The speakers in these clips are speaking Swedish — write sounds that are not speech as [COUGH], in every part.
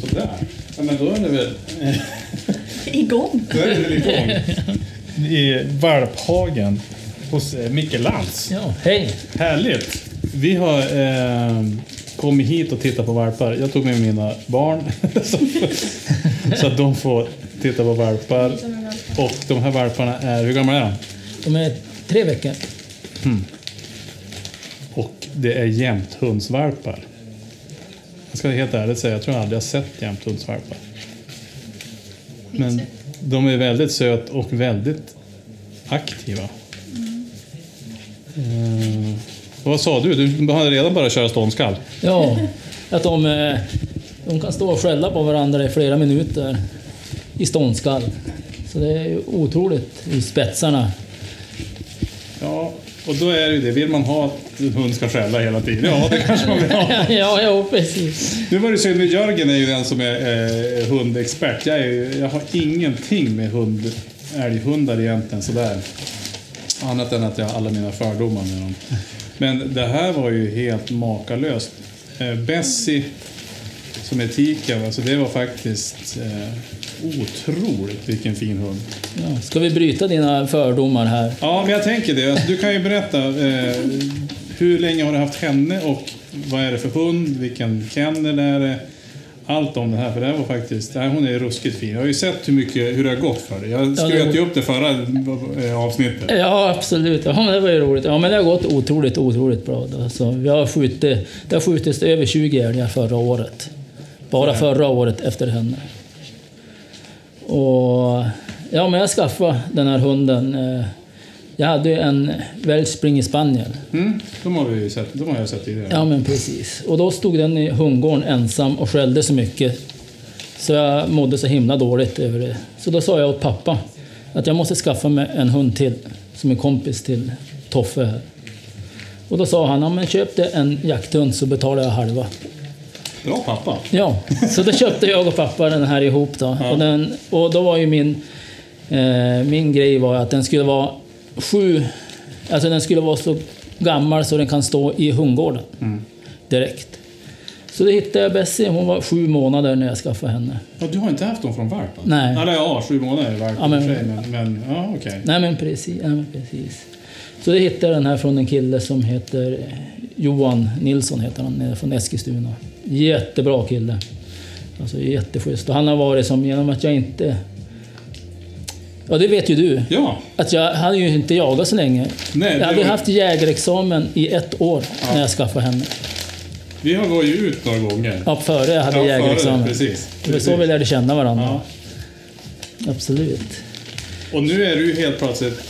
Sådär. Ja, men då är det väl... Igång. Då är det väl igång. I valphagen hos eh, Micke Lantz. Ja, hej! Härligt! Vi har eh, kommit hit och tittat på valpar. Jag tog med mina barn [LAUGHS] så, att de får titta på valpar. Och de här valparna är, hur gamla är de? De är tre veckor. Och det är jämthundsvalpar. Jag ska helt ärligt säga, jag tror jag aldrig har sett jämthundsvalpar. Men de är väldigt söt och väldigt aktiva. Eh, vad sa du? Du hade redan börjat köra ståndskall? Ja, att de, eh, de kan stå och skälla på varandra i flera minuter i ståndskall. Så det är ju otroligt i spetsarna. Ja, och då är det ju det. Vill man ha att en hund ska skälla hela tiden? Ja, det kanske man vill ha. [LAUGHS] ja, ja, precis. Nu var det synd Jörgen är ju den som är eh, hundexpert. Jag, är, ju- jag har ingenting med hund, älghundar egentligen sådär. Annat än att jag har alla mina fördomar med dem. Men det här var ju helt makalöst. Eh, Bessie, som är tiken, alltså det var faktiskt eh, otroligt vilken fin hund. Ja, ska vi bryta dina fördomar här? Ja, men jag tänker det. Alltså, du kan ju berätta. Eh, hur länge har du haft henne och vad är det för hund? Vilken kennel är det? Allt om det här, för det här var faktiskt... Nej, hon är ruskigt fin. Jag har ju sett hur, mycket, hur det har gått för dig. Jag Ja, skröt ju upp det förra eh, avsnittet. Ja, absolut. Ja, men det var ju roligt. Ja, men det har gått otroligt, otroligt bra. Då. Så vi har skjutit, det har skjutits över 20 älgar förra året. Bara förra året efter henne. Och ja, men jag skaffade den här hunden. Jag hade ju en Welsh Springer Spaniel. Mm, de har vi sett. De har jag sett tidigare. Ja, men precis. Och då stod den i hundgården ensam och skällde så mycket. Så jag mådde så himla dåligt över det. Så då sa jag åt pappa att jag måste skaffa mig en hund till som är kompis till Toffe här. Och då sa han, ja men köp dig en jakthund så betalar jag halva. Bra pappa. Ja, så då köpte jag och pappa den här ihop då. Ja. Och, den, och då var ju min, eh, min grej var att den skulle vara sju, alltså den skulle vara så gammal så den kan stå i hundgården direkt. Så då hittade jag Bessie, hon var sju månader när jag skaffade henne. Ja, du har inte haft dem från valp? va? Nej. Eller ja, sju månader är valp Ja, men- sig, men, men ja, okej. Nej men precis, ja, men precis. Så det hittade jag den här från en kille som heter Johan Nilsson, heter han, från Eskilstuna. Jättebra kille. Alltså jätteschysst. Och han har varit som, genom att jag inte... Ja, det vet ju du. Ja, Att jag hade ju inte jagat så länge. Nej, jag hade var- haft jägarexamen i ett år när jag skaffade henne. vi har ju ut några gånger. Ja, före jag hade Ja, jägarexamen. precis. Det var så vi lärde känna varandra. Ja. Absolut. Och nu är du helt plötsligt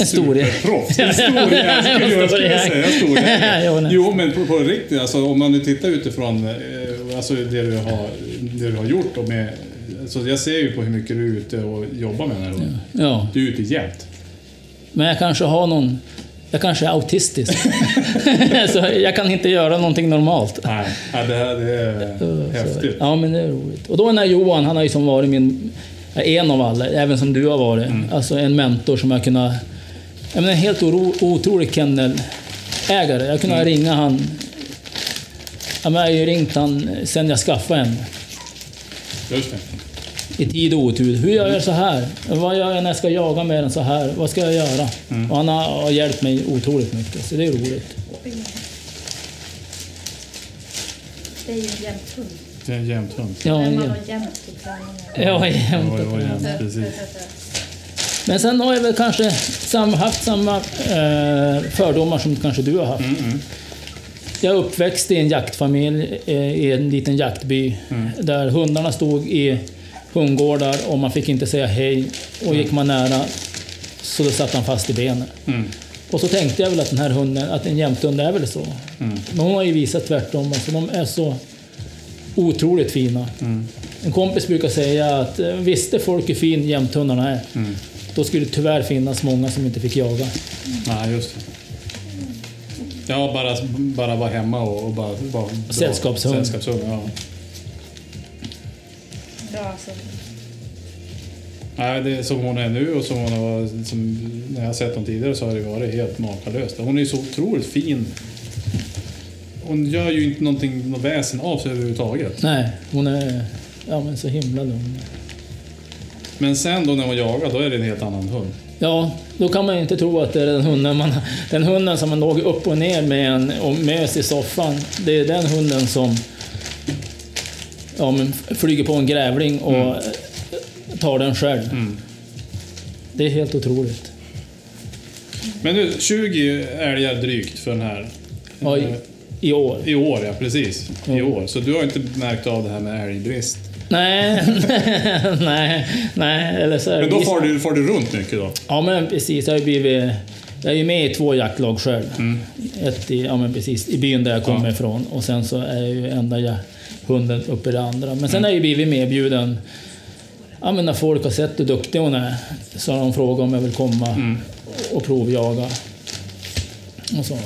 En stor Proffs. [LAUGHS] En stor jävel. Jag skulle säga stor jävel. [LAUGHS] Jo, men på, på riktigt, alltså, om man nu tittar utifrån eh, alltså, det, du har, det du har gjort. Och med, alltså, jag ser ju på hur mycket du är ute och jobbar med den här hunden. Ja. Du är ute jämt. Men jag kanske har någon... Jag kanske är autistisk. [LAUGHS] så jag kan inte göra någonting normalt. Nej, ja, det här det är [LAUGHS] Så- häftigt. Ja, men det är roligt. Och då den här Johan, han har ju som varit min... En av alla, även som du har varit. Mm. Alltså en mentor som jag kunnat... Jag menar, en helt oro, otrolig kennelägare. Jag kunde Mm. ringa han... Ja, men jag har ju ringt han sen jag skaffade en. Just det. I tid och otur. Hur gör jag så här? Vad gör jag när jag ska jaga med den så här? Vad ska jag göra? Mm. Och han har, har hjälpt mig otroligt mycket, så det är roligt. Det är ju en jämnt hund. Det är en jämnt hund. Ja, Men man ja, har jämnt ja, jämnt, precis. Men sen har jag väl kanske haft samma eh, fördomar som kanske du har haft. Mm, Jag är uppväxt i en jaktfamilj eh, i en liten jaktby Mm. där hundarna stod i hundgårdar och man fick inte säga hej. Och gick man nära så då satt han fast i benen. Mm. Och så tänkte jag väl att den här hunden, att en jämthund är väl så. Mm. Men hon har ju visat tvärtom. Alltså, de är så otroligt fina. Mm. En kompis brukar säga att eh, visste folk hur fin jämthundarna är, Mm. då skulle det tyvärr finnas många som inte fick jaga. Nej, just det. Ja, bara, bara vara hemma och, och bara... bara Sällskapshund. Sällskapshund, ja. Ja, alltså. Nej, det är som hon är nu och som hon har, som, när jag har sett henne tidigare så har det varit helt makalöst. Hon är ju så otroligt fin. Hon gör ju inte någonting, något väsen av sig överhuvudtaget. Nej, hon är ja, men så himla lugn. Men sen då när hon jagar, då är det en helt annan hund. Ja, då kan man ju inte tro att det är den hunden, man, den hunden som man låg upp och ner med en och mös i soffan. Det är den hunden som ja, men flyger på en grävling och tar den själv. Mm. Det är helt otroligt. Men nu, 20 älgar drygt för den här. Ja, i, I år. I år, ja precis. I Mm. år. Så du har inte märkt av det här med älgbrist? Nej, [LAUGHS] nej, nej. Eller så Men då far du, far du runt mycket då? Ja, men precis. Jag har blivit... Jag är ju med i två jaktlag själv. Mm. Ett i, ja, men precis, i byn där jag kommer ifrån och sen så är jag ju enda ja, hunden uppe i det andra. Men Mm. sen har jag ju blivit medbjuden. Ja, men när folk har sett hur duktig hon är så har de frågat om jag vill komma Mm. och provjaga. Och så.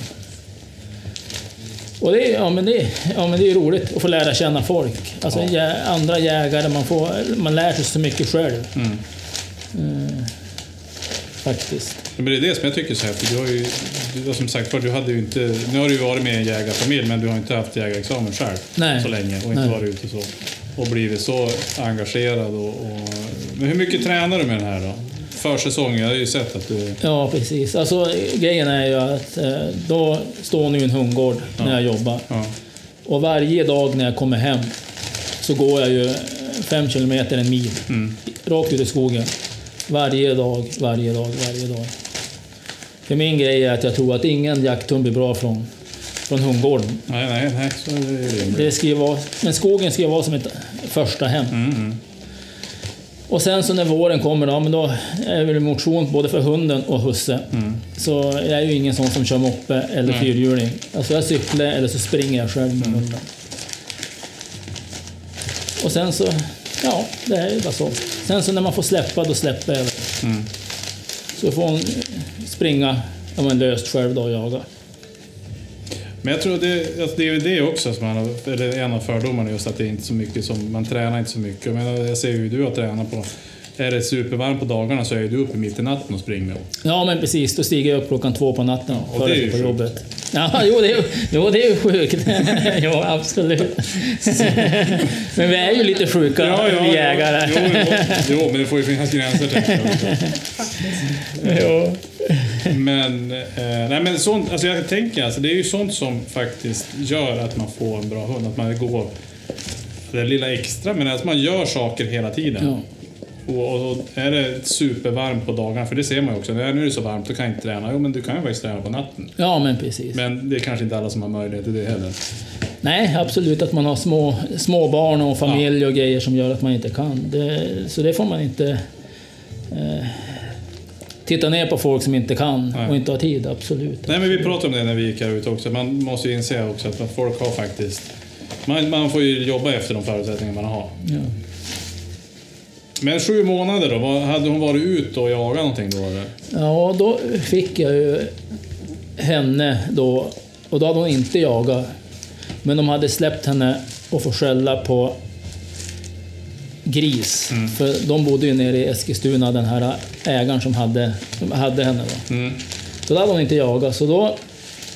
Och det, är- ja, men det, ja, men det är roligt att få lära känna folk. Alltså jä, andra jägare, man, får, man lär sig så mycket själv. Mm. Faktiskt. Men det är det som jag tycker är så häftigt. Du har ju, du, som sagt du hade ju inte... Nu har du ju varit med i en jägarfamilj, men du har inte haft jägarexamen själv Nej. så länge och inte Nej. varit ute så. Och blivit så engagerad och, och... Men hur mycket tränar du med den här då? Försäsongen, jag har ju sett att du... Ja, precis. Alltså, grejen är ju att eh, då står hon i en hundgård när jag jobbar. Ja. Och varje dag när jag kommer hem så går jag ju fem kilometer, en mil, Mm. rakt ut i skogen. Varje dag, varje dag, varje dag. För min grej är att jag tror att ingen jakthund blir bra från, från hundgården. Nej, nej, nej, så är det. Det ska vara, men skogen ska ju vara som ett första hem. Mm, mm. Och sen så när våren kommer, ja, men då är det motion både för hunden och husse. Så jag är ju ingen sån som kör moppe eller Mm. Nej. fyrhjuling. Alltså jag cyklar eller så springer jag själv med Mm. hunden. Och sen så, ja, det är ju bara så. Sen så när man får släppa, då släpper jag. Mm. Så får hon springa ja, men löst själv då och jaga. Men jag tror det, alltså det är det också som man har, eller en av fördomarna just att det är inte så mycket som, man tränar inte så mycket. Menar, jag ser ju hur du har tränat på. Är det supervarmt på dagarna så är du uppe mitt i natten och springer. Ja, men precis. Då stiger jag upp klockan två på natten och före det är ju på sjukt. jobbet. Ja, [LAUGHS] jo, det är, jo, det är ju sjukt. [LAUGHS] jo, absolut. [LAUGHS] men vi är ju lite sjuka, vi jägare. Jo, jo, jo, men det får ju finnas gränser tänker jag. jo. Men, eh, nej, men sånt, alltså jag tänker, alltså, det är ju sånt som faktiskt gör att man får en bra hund. Att man går det lilla extra, men att man gör saker hela tiden. Ja. Och, och, är det supervarmt på dagarna, för det ser man ju också, när nu är det så varmt, då kan jag inte träna. Jo, men du kan ju faktiskt träna på natten. ja, men precis. Men det är kanske inte alla som har möjlighet till det heller. Nej, absolut att man har små, små barn och familj och grejer som gör att man inte kan. Det, så det får man inte eh, titta ner på folk som inte kan Nej. och inte har tid. Absolut. Nej, men vi pratade om det när vi gick här ut också. Man måste ju inse också att folk har faktiskt... Man, man får ju jobba efter de förutsättningar man har. Ja. Men sju månader då? Vad- Hade hon varit ute och jagat någonting då? Eller? Ja, då fick jag ju henne då, och då hade hon inte jagat. Men de hade släppt henne och få skälla på gris. För de bodde ju nere i Eskilstuna, den här ägaren som hade, som hade henne. Då. Mm. Så då hade hon inte jagat. Så då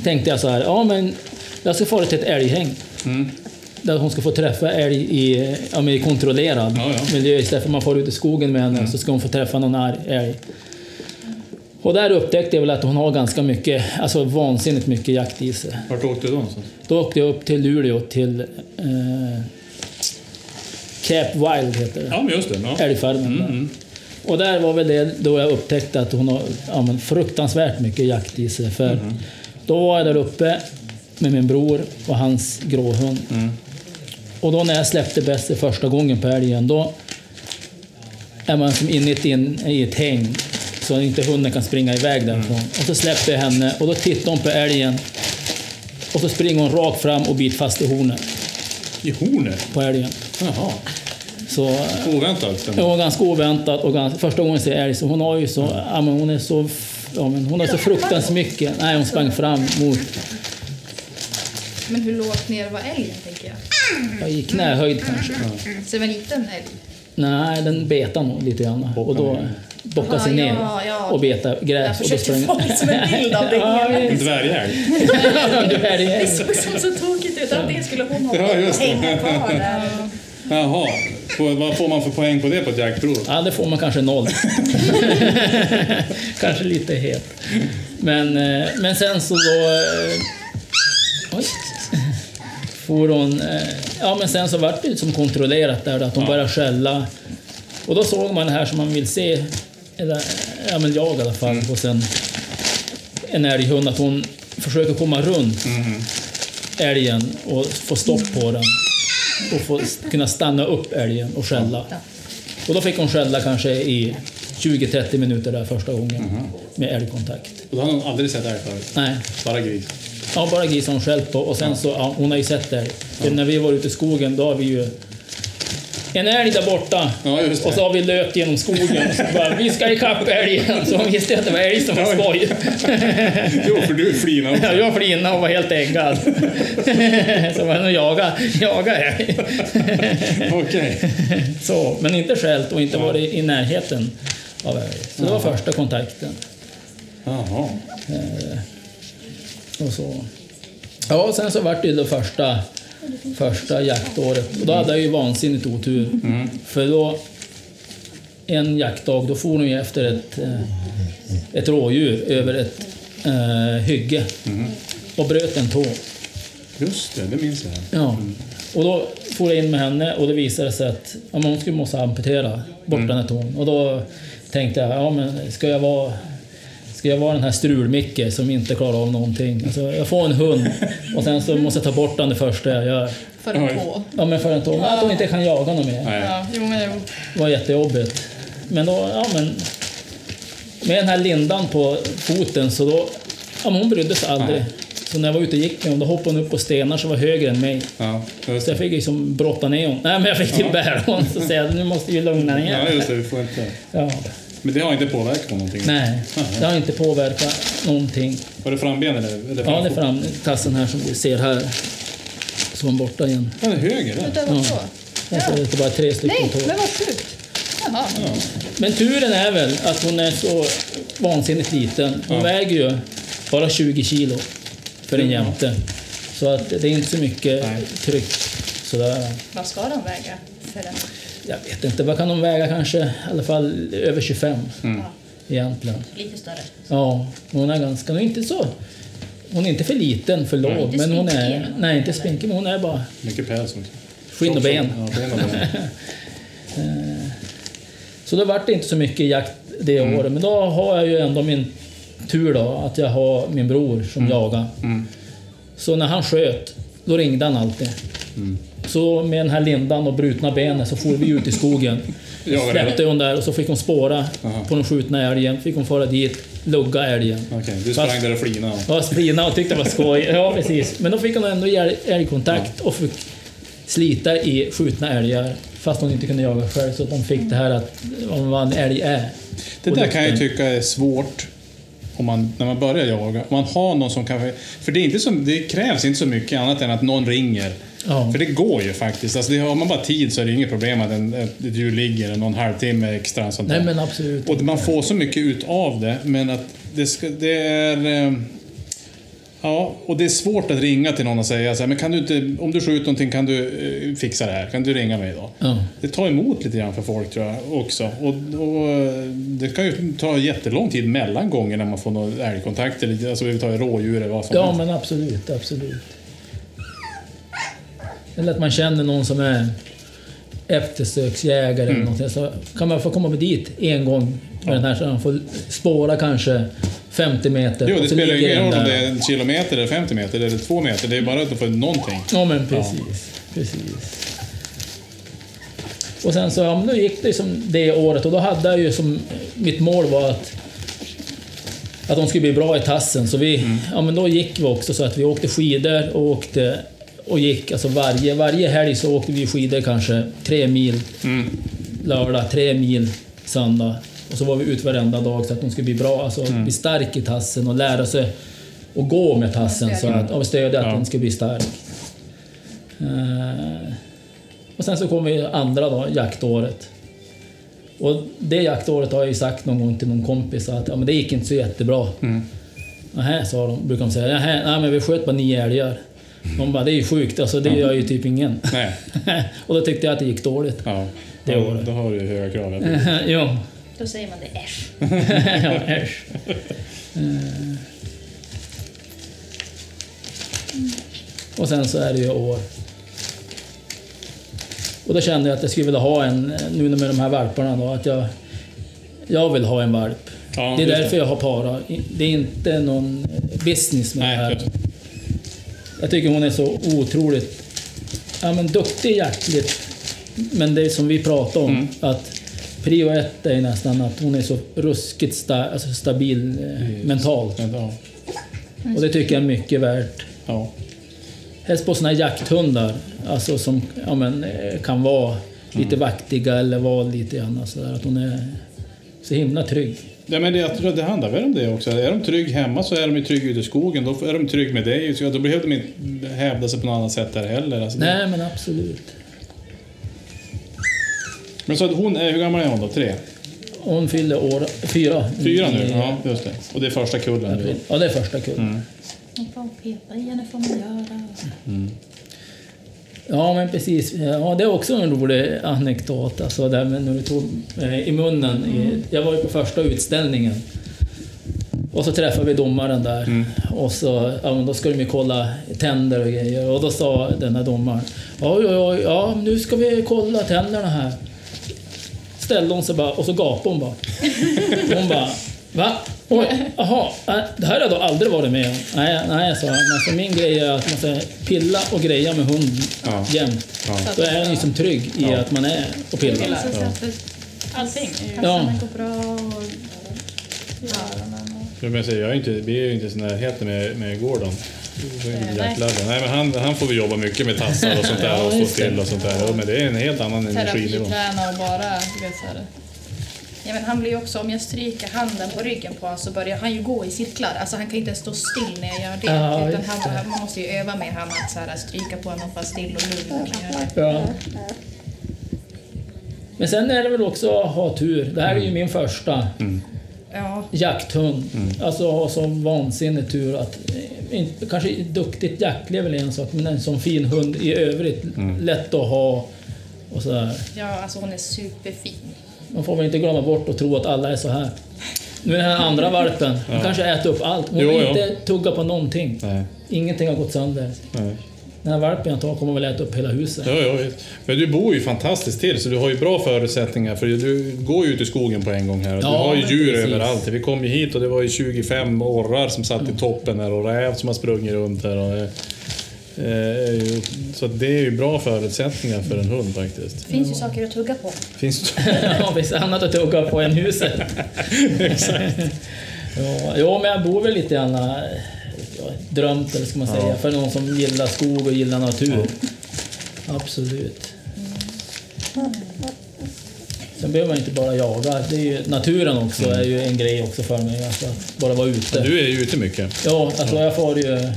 tänkte jag så här, ja men jag ska fara till ett älghäng. Mm. Där hon ska få träffa älg i, ja, men i kontrollerad Ja, ja. miljö. Istället för att man får ut i skogen med henne så ska hon få träffa någon älg. Och där upptäckte jag väl att hon har ganska mycket, alltså vansinnigt mycket jakt i sig. Vart åkte du då? Då åkte jag upp till Luleå till eh, Cap Wild heter det. Ja, men just det. Ja. Älgfarmen Mm, mm. Och där var väl det då jag upptäckte att hon har ja, fruktansvärt mycket jakt i sig. För Mm. då var jag där uppe med min bror och hans gråhund. Mm. Och då när jag släppte Bessie första gången på älgen, då är man som inne i ett, häng så inte hunden kan springa iväg därifrån. Och så släpper jag henne och då tittar hon på älgen och så springer hon rakt fram och biter fast i hornet I hornet? på älgen. Jaha. Så Oväntat. det var ganska oväntat och ganska, första gången jag ser älg så hon har ju så, ja, men hon är så, ja, men hon har så fruktansvärt mycket. Nej, hon sprang fram mot, Men hur lågt ner var älgen, tänker jag? ja, i knähöjd kanske. Så det var en liten älg? Nej, den betade nog lite grann. Och då bockade sig ner ja, ja. och betade Jag gräs. och då försökte sprang- få liksom en bild av det [LAUGHS] hela. visst. Dvärgälg. [LAUGHS] Det det. såg som så tokigt ut. Antingen skulle hon hoppa Ja, just och det. hänga kvar där. Jaha. Får- Vad får man för poäng på det på ett jaktprov? Ja, det får man kanske noll. [LAUGHS] kanske lite het. Men, eh, men sen så då... eh, Oj. For hon... eh, Ja, men sen så vart det liksom kontrollerat där att hon Ja. började skälla. Och då såg man det här som man vill se, eller ja men jag i alla fall, hos en, en älghund, att hon försöker komma runt älgen och få stopp på den. Och få kunna stanna upp älgen och skälla. Och då fick hon skälla kanske i 20-30 minuter där första gången med älgkontakt. Och då har hon aldrig sett älg förut. Nej, Bara gris. Ja, bara gris har hon skällt på och sen så, ja, hon har ju sett älg. För när vi var ute i skogen då har vi ju en älg där borta Ja, det. och så har vi löpt genom skogen och så bara, vi ska ikapp älgen. [LAUGHS] Så hon visste att det var älg som var skoj. [LAUGHS] Jo, för du flinar också. Ja, jag flinade och var helt äggad. [LAUGHS] Så var jag jaga, jaga älg. Okej. Så, men inte skällt och inte varit i närheten av älg. Så det var första kontakten. Jaha. Och så. Ja, och sen så vart det det första, första jaktåret. Och då hade jag ju vansinnigt otur. För då, en jaktdag, då for ju efter ett, eh, ett rådjur över ett eh, hygge. Och bröt en tå. Just det, det minns jag. Ja. Och då for jag in med henne och det visade sig att ja, hon skulle måste amputera bort den här tån. Och då tänkte jag, ja men ska jag vara Ska jag vara den här strul-Micke som inte klarar av någonting? Alltså, jag får en hund och sen så måste jag ta bort den det första jag gör. För en tå. Ja men för en tån, att hon inte kan jaga något mer. Ja, jo men. Det var jättejobbigt. Men då, ja men... Med den här lindan på foten så då... Ja men hon brydde sig aldrig. Nej. Så när jag var ute och gick med honom, då hoppade hon upp på stenar som var högre än mig. Ja, Så jag fick liksom brotta ner honom. Nej, men jag fick till bära honom. Så säger jag, nu måste ju lugna ner Ja, just det. Vi får inte... Ja. Men det har inte påverkat på någonting? Nej, det har inte påverkat någonting. Var det framben eller? Ja, det är framfot? fram tassen här som du ser här. Var borta igen. Ja, det är höger vad så? Ser det är bara tre stycken Nej, tår. men vad sjukt. Jaha. Men turen är väl att hon är så vansinnigt liten. Hon Ja. väger ju bara 20 kilo för en jämte. Så att det är inte så mycket Nej. tryck. Sådär. Vad ska de väga för en? Jag vet inte, vad kan hon väga kanske? I alla fall över 25 Mm. Egentligen. lite större. Ja, hon är ganska... Hon är inte så... Hon är inte för liten, för låg, Inte men hon är... Nej, inte spinkig, men hon är bara Mycket päls skinn och ben. Ja, ben och ben. [LAUGHS] Så då vart det inte så mycket jakt det Mm. året, men då har jag ju ändå min tur då, att jag har min bror som jagar. Mm. Så när han sköt, då ringde han alltid. Mm. Så med den här lindan och brutna benen så for vi ut i skogen. [LAUGHS] Jagade Släppte hon där och så fick hon spåra Aha. på den skjutna älgen. Fick hon fara dit, lugga älgen. Okej, du sprang Fast- där och flinade. Ja, sprina och tyckte det var skoj. [LAUGHS] Ja, precis. Men då fick hon ändå älg- älgkontakt och fick slita i skjutna älgar fast hon inte kunde jaga själv. Så att de fick det här att om en älg är. Det där kan jag tycka är svårt om man, när man börjar jaga. Om man har någon som kan... För det, är inte så, det krävs inte så mycket annat än att någon ringer. Ja. För det går ju faktiskt. Alltså har man bara tid så är det inget problem att en, ett djur ligger någon halvtimme extra. Sånt. Nej men absolut. Och man får så mycket ut av det, men att det, ska, det är... eh, Ja, och det är svårt att ringa till någon och säga så här, men kan du inte, om du skjuter någonting kan du eh, fixa det här? Kan du ringa mig då? Ja. Det tar emot lite grann för folk tror jag också. Och, och eh, det kan ju ta jättelång tid mellan gånger när man får någon älgkontakt eller alltså vi tar rådjur eller vad som ja helst. men absolut, absolut. Eller att man känner någon som är eftersöksjägare Mm. eller någonting. Så kan man få komma dit en gång med den här så man får spåra kanske 50 meter. Jo, det spelar ju ingen roll om det är en kilometer eller 50 meter eller två meter. Det är bara att du får någonting. Ja men precis, precis. Och sen så, ja, då gick det som det året och då hade jag ju som, mitt mål var att att de skulle bli bra i tassen. Så vi, ja men då gick vi också så att vi åkte skidor och åkte och gick, alltså varje, varje helg så åkte vi skidor kanske tre mil Mm. lördag, tre mil söndag. Och så var vi ute varenda dag så att de skulle bli bra, alltså Mm. bli stark i tassen och lära sig att gå med tassen så att, och stödja att Ja. den ska bli stark. Eh, och sen så kom vi andra då, jaktåret. Och det jaktåret har jag ju sagt någon gång till någon kompis att ja, men det gick inte så jättebra. Mm. Nähä, sa de, brukar de säga. Nähä, nej men vi sköt bara nio älgar. De bara, det är ju sjukt, alltså det gör ju typ ingen. Nej. [LAUGHS] och då tyckte jag att det gick dåligt. Ja. Det då, året. då har du ju höga krav. [LAUGHS] ja, Då säger man det äsch. [LAUGHS] ja, äsch. Eh. Och sen så är det ju år. Och då kände jag att jag skulle vilja ha en, nu med de här valparna då, att jag, jag vill ha en valp. Ja, det är därför jag har para. Det är inte någon business med Nej, det här. Just. Jag tycker hon är så otroligt ja, men duktig jaktligt. Men det som vi pratade om, Mm. att prio ett är nästan att hon är så ruskigt sta, alltså stabil eh, mentalt. Ja. Och det tycker jag är mycket värt. Ja. Helst på såna här jakthundar, alltså som ja, men, eh, kan vara Mm. lite vaktiga eller vara lite grann sådär. Att hon är så himla trygg. Ja, men det, jag tror att det handlar väl om det också. Är de trygg hemma så är de ju trygga ute i skogen. Då är de trygg med dig. Så Då behöver de inte hävda sig på något annat sätt där heller. Alltså, det- Nej men absolut. Men så att hon är, hur gammal är hon då? Tre? Hon fyller år fyra. Fyra nu? Ja, just det. Och det är första kullen. Ja, det är första kullen. Mm. Man får peta i henne får man göra. Ja, men precis. Ja, det är också en rolig anekdot. Alltså, där med när du tog eh, i munnen. I, jag var ju på första utställningen. Och så träffade vi domaren där. Och så, ja, då skulle de kolla tänder och grejer. Och då sa den här domaren. Oj, oj, oj, ja, nu ska vi kolla tänderna här. Ställde hon sig bara och så gapade hon bara. Hon bara, va? Oj, jaha, nej, det här har jag då aldrig varit med om. Nej, nej, sa han. Alltså, min grej är att man ska pilla och greja med hunden Ja. jämt. Ja. Då är den ju som trygg i Ja. att man är och pillar. Att allting. Ja. Tassarna går bra och och... Som jag säger, jag är inte, vi är ju inte i närheten med, med Gordon. Nej. men han, han får vi jobba mycket med tassar och sånt där Ja, och stå still och sånt där. Ja, men det är en helt annan energinivå. Terapiträna och bara, du vet så här. Ja, men han blir ju också, om jag stryker handen på ryggen på honom så börjar han ju gå i cirklar. Alltså han kan inte stå still när jag gör det. Ja, utan han, man måste ju öva med honom att så här, stryka på honom fast still och lugn. Ja. Men sen är det väl också att ha tur. Det här är ju min första Ja, jakthund. Alltså ha så vansinnig tur att... eh, Inte, kanske duktigt jaktlig är väl en sak, men en sån fin hund i övrigt. Lätt att ha och sådär. ja, alltså hon är superfin. Man får väl inte glömma bort och tro att alla är så här. Nu är den här andra valpen, hon kanske äter upp allt. Hon Jo, jo. inte tuggat på någonting. Nej, Ingenting har gått sönder. nej. Den här valpen jag tar kommer väl äta upp hela huset. Ja, ja. Men du bor ju fantastiskt till så du har ju bra förutsättningar för du går ju ut i skogen på en gång här. och du Ja, har ju djur precis. överallt. Vi kom ju hit och det var ju 25 orrar som satt i toppen här och räv som har sprungit runt här. Och, eh, så att det är ju bra förutsättningar för en hund faktiskt. Det finns ju saker att tugga på. Finns [LAUGHS] Ja, visst annat att tugga på än huset. [LAUGHS] ja, jo, men jag bor väl lite grann eh, ja, drömt, eller ska man säga, för någon som gillar skog och gillar natur. Absolut. Sen behöver man inte bara jaga. Det är ju, naturen också är ju en grej också för mig. Alltså, att bara vara ute. Du är ju ute mycket. Ja, alltså jag får ju...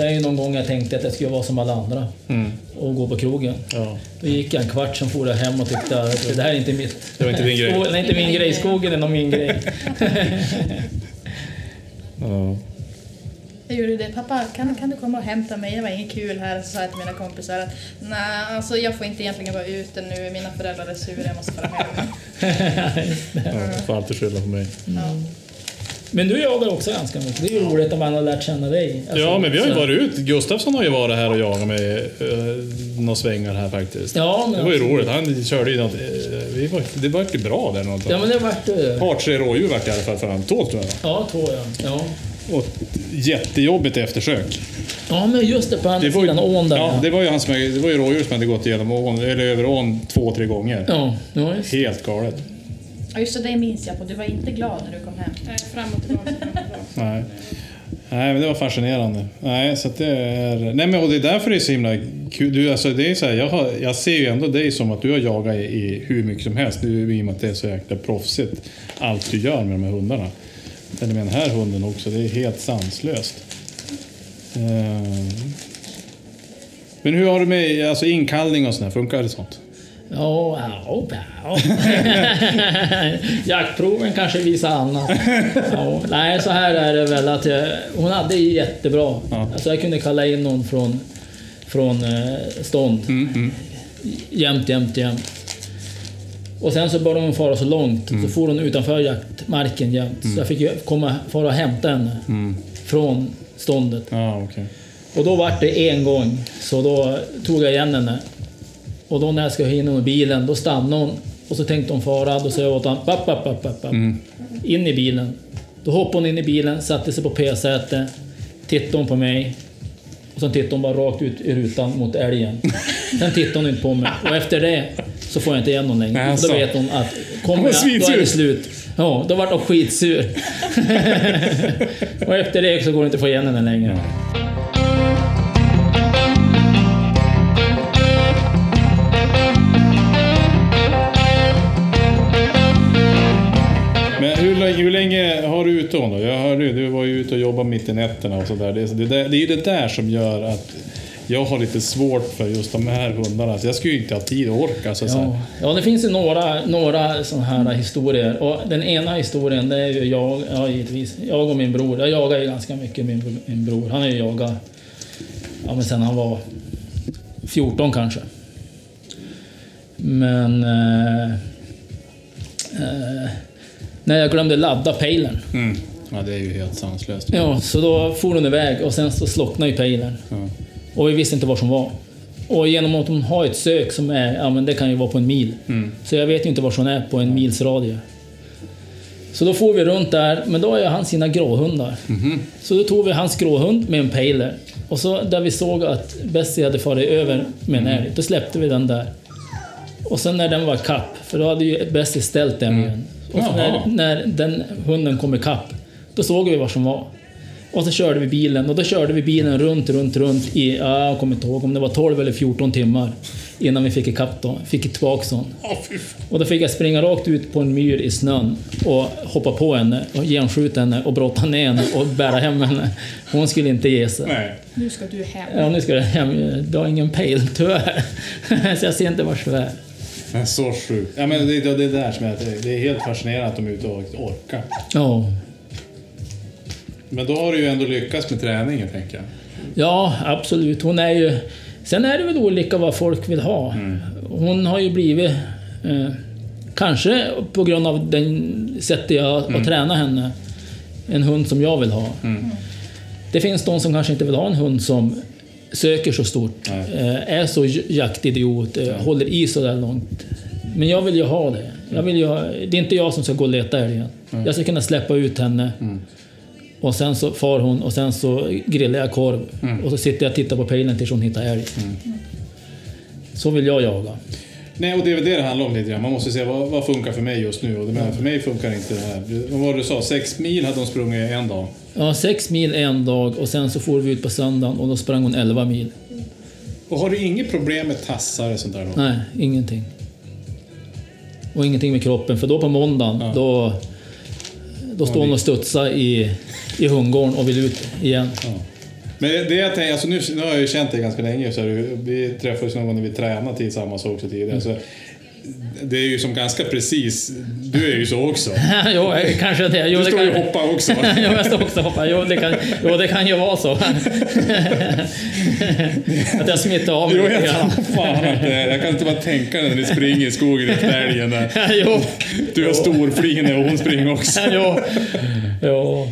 Det är ju någon gång jag tänkte att jag skulle vara som alla andra Mm. och gå på krogen. Ja. Då gick jag en kvart, sen for jag hem och tyckte att det här är inte mitt. Det var inte din grej. Är inte min grej. Skogen är nog min grej. [LAUGHS] Ja. Jag gjorde det. Pappa, kan, kan du komma och hämta mig? Det var inget kul här. Så sa jag till mina kompisar att nej, alltså jag får inte egentligen vara ute nu. Mina föräldrar är sura, jag måste vara hemma. Ja, får alltid skylla på mig. Ja. Men du jagar också ganska mycket. Det är ju roligt om man har lärt känna dig. Alltså, Ja, men vi har ju så- varit ut. Gustafsson har ju varit här och jagat med uh, några svängar här faktiskt. Ja, men Det var ju roligt. Han körde ju något... eh, vi var, det var ju bra där något. Ja, men det vart... eh, Par, tre rådjur vart det i alla fall för han. Två tror jag? Ja, två ja. ja. Och jättejobbigt eftersök. Ja, men just det, på andra Det var ju, sidan ån där. ja, det var ju, han som, det var ju rådjur som hade gått igenom ån, eller över ån två, tre gånger. Ja, ja just. Helt galet. Ja, just det, det minns jag på. Du var inte glad när du kom hem. Nej, fram och tillbaka, fram och tillbaka. Nej. Nej, men det var fascinerande. Nej, så att det är... Nej, men och det är därför det är så himla kul. Du, alltså, det är så här, jag, har, jag ser ju ändå dig som att du har jagat i, i hur mycket som helst. Du, I och med att det är så jäkla proffsigt, allt du gör med de här hundarna. Eller med den här hunden också, det är helt sanslöst. Eh, Men hur har du med alltså inkallning och sånt? Funkar det sånt? Ja, ja, ja. [LAUGHS] Jaktproven kanske visar annat. Ja, nej, så här är det väl att jag, hon hade jättebra. Ja. Alltså jag kunde kalla in någon från, från eh, stånd. Mm, mm. Jämt, jämt, jämt. Och sen så började hon fara så långt, Mm. så for hon utanför jaktmarken jämt. Så jag fick komma, fara och hämta henne Mm. från ståndet. Ja, okej. Och då var det en gång, så då tog jag igen henne. Och då när jag ska in i bilen, då stannade hon. Och så tänkte hon fara, då sa jag åt honom, papp, papp, papp, papp. Mm. In i bilen. Då hoppade hon in i bilen, satte sig på p-sätet, tittade hon på mig. Och sen tittade hon bara rakt ut i rutan mot älgen. Sen tittade hon inte på mig. Och efter det så får jag inte igen hon längre. Och då alltså. vet hon att kommer jag, då är det slut. Ja, då vart hon skitsur. [LAUGHS] och efter det så går det inte att få igen henne längre. Hur, länge- har du ute hon då? Jag hörde du var ju ute och jobbade mitt i nätterna och sådär. Det, det, där- det är ju det där som gör att jag har lite svårt för just de här hundarna. Så jag skulle ju inte ha tid och orka. Så. Ja, ja, det finns ju några, några sådana här historier. Och den ena historien, det är ju jag, ja, givetvis, jag och min bror. Jag jagar ju ganska mycket min, min bror. Han har ju jagat ja, men sen han var 14 kanske. Men... Eh, eh, när jag glömde ladda pejlen. Mm. Ja, det är ju helt sanslöst. Ja, så då for hon iväg och sen så slocknade ju pejlen. Ja. Och vi visste inte var som var. Och genom att hon har ett sök som är, ja men det kan ju vara på en mil. Mm. Så jag vet ju inte var hon är på en mils radie. Så då får vi runt där, men då har ju han sina gråhundar. Mhm. Så då tog vi hans gråhund med en pejler. Och så där vi såg att Bessie hade farit över med en älg, då släppte vi den där. Och sen när den var kapp, för då hade ju Bessie ställt den igen. Och så när, Jaha. när den hunden kom ikapp, då såg vi var som var. Och så körde vi bilen och då körde vi bilen runt, runt, runt i, ja, jag kommer inte ihåg om det var 12 eller 14 timmar innan vi fick ikapp då, fick tillbaka fan. Och då fick jag springa rakt ut på en myr i snön och hoppa på henne och genskjuta henne och brotta ner henne och bära hem henne. Hon skulle inte ge sig. Nej. Nu ska du hem. Ja, nu ska jag hem. Du har ingen pejl, tyvärr. [LAUGHS] Så jag ser inte vart det är. Men så sjukt. Ja, men det, det, det är där som är, det är helt fascinerande att de är ute och orkar. Ja. Men då har du ju ändå lyckats med träningen, tänker jag. Ja, absolut. Hon är ju... Sen är det väl olika vad folk vill ha. Hon har ju blivit... Eh, kanske på grund av den sättet jag har tränat henne. En hund som jag vill ha. Det finns de som kanske inte vill ha en hund som söker så stort. Eh, är så jaktidiot. Eh, håller i så där långt. Men jag vill ju ha det. Jag vill ju ha, det är inte jag som ska gå och leta älgen. Jag ska kunna släppa ut henne. Och sen så far hon och sen så grillar jag korv. Och så sitter jag och tittar på pejlen tills hon hittar älg. Så vill jag jaga. Nej, och det är väl det det handlar om lite grann. Man måste se vad, vad funkar för mig just nu. Och det för mig funkar inte det här. Vad var det du sa? Sex mil hade de sprungit en dag. Ja, sex mil en dag och sen så får vi ut på söndagen och då sprang hon 11 mil. Och har du inget problem med tassar och sånt där då? Nej, ingenting. Och ingenting med kroppen, för då på måndagen, Ja. då, då står hon och studsar i, i hundgården och vill ut igen. Ja. Men det jag tänker, alltså nu, nu har jag ju känt dig ganska länge. Så här, vi träffades någon gång när vi tränade tillsammans också tidigare. Så det är ju som ganska precis. Du är ju så också. [LAUGHS] jo, kanske det. Jo, Du står kan, ju och hoppar också. [LAUGHS] jo, jag står också och hoppar. Jo, det kan, jo, det kan ju vara så. [LAUGHS] att jag smittar av mig Jo, jag fan att det är. Jag kan inte bara tänka när ni springer i skogen efter älgen där. jo, Du har storfline och hon springer också. jo, jo.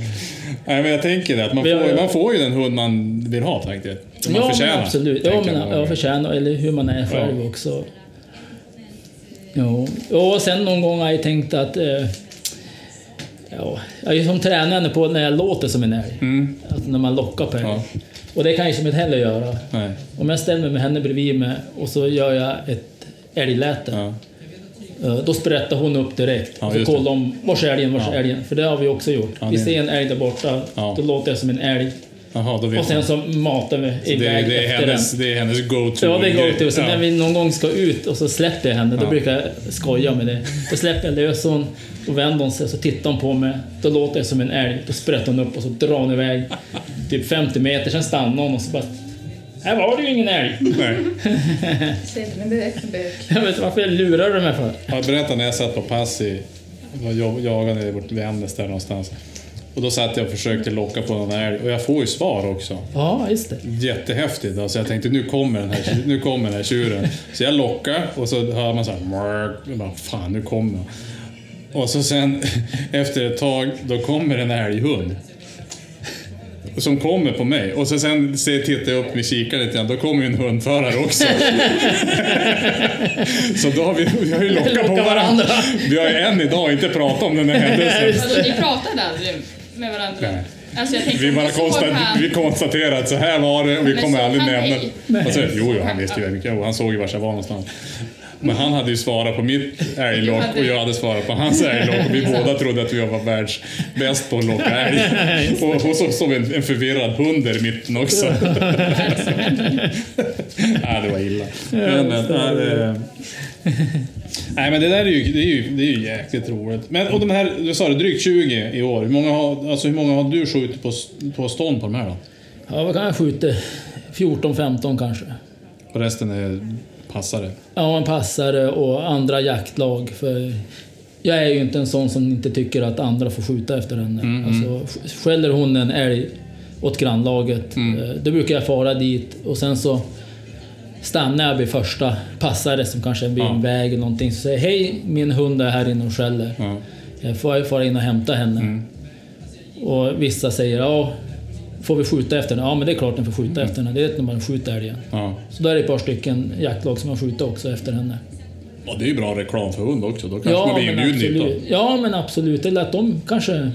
Nej, men jag tänker det, att man får, man får ju den hund man vill ha faktiskt. Som man ja, förtjänar. men absolut. Ja, men jag. jag förtjänar, eller hur man är själv Ja. också. Jo. Och sen någon gång har jag tänkt att... Eh, ja, jag är som tränare på när jag låter som en älg. Mm. Alltså när man lockar på. Ja. Och det kan jag ju som inte heller göra. Nej. Om jag ställer mig med henne bredvid mig och så gör jag ett älgläte. Ja. Eh, Då sprättar hon upp direkt Ja, och det. kollar om vars är älgen, vars Ja. är älgen. För det har vi också gjort. Ja, vi det- ser en älg där borta, Ja. då låter jag som en älg. Vet Och sen så matar vi det, iväg det, är efter den. hennes, det är hennes go-to. Ja, det går till. Så Ja. när vi någon gång ska ut och så släpper jag henne, då Ja. brukar jag skoja med det. Då släpper jag lös hon och vänder hon sig så tittar hon på mig. Då låter jag som en älg. Då sprättar hon upp och så drar hon iväg typ 50 meter. Sen stannar hon och så bara Här var det ju ingen älg. Nej. Säg inte men det är bök. Jag vet inte varför jag lurar du mig för. Jag berättade när jag satt på pass i, jag jagade bort Vännäs där någonstans. Och då satt jag och försökte locka på någon älg och jag får ju svar också. Ja, just det. Jättehäftigt. Alltså jag tänkte nu kommer den här, nu kommer den här tjuren. Så jag lockar och så hör man så här... Jag bara, fan nu kommer han. Och så sen [LAUGHS] efter ett tag, då kommer en älghund. Som kommer på mig. Och så sen ser- tittar jag upp med kikaren lite grann, då kommer ju en hundförare också. [LAUGHS] så då har vi, vi har ju lockat på Lockar varandra. varandra. Vi har ju än idag inte pratat om den här händelsen. Alltså, ni pratade aldrig med varandra? Nej. Alltså, jag tänkte, Vi bara såg konsta- han- vi konstaterar att så här var det och vi Men kommer aldrig nämna mig? och så, Jo, jo, han visste ju han såg ju vart jag var någonstans. Men han hade ju svarat på mitt älglock och jag hade svarat på hans älglock och vi båda trodde att vi var världsbäst på att locka älg. [LAUGHS] Och, och så stod en, en förvirrad hund där i mitten också. Nej, [LAUGHS] det var illa. Men, nej, men det där är ju, det är ju, det är ju jäkligt roligt. Men, och de här, du sa det, drygt 20 i år. Hur många har, alltså, hur många har du skjutit på, på stånd på de här då? Ja, vad kan jag skjuta? 14-15 kanske. Och resten är passare? Ja, en passare och andra jaktlag. För jag är ju inte en sån som inte tycker att andra får skjuta efter henne. Alltså, skäller hon en älg åt grannlaget, eh, då brukar jag fara dit och sen så stannar jag vid första passare som kanske är vid en Ja. väg eller någonting. Så säger jag, hej, min hund är här inne och skäller. Ja. Jag får fara in och hämta henne. Och vissa säger, ja, får vi skjuta efter henne? Ja, men det är klart ni får skjuta efter henne. Det är när man skjuter älgen. Ja. Så då är det ett par stycken jaktlag som har skjutit också efter henne. Och det är ju bra reklam för hund också. Då kanske man blir inbjuden dit. Ja, men absolut. Eller att de kanske...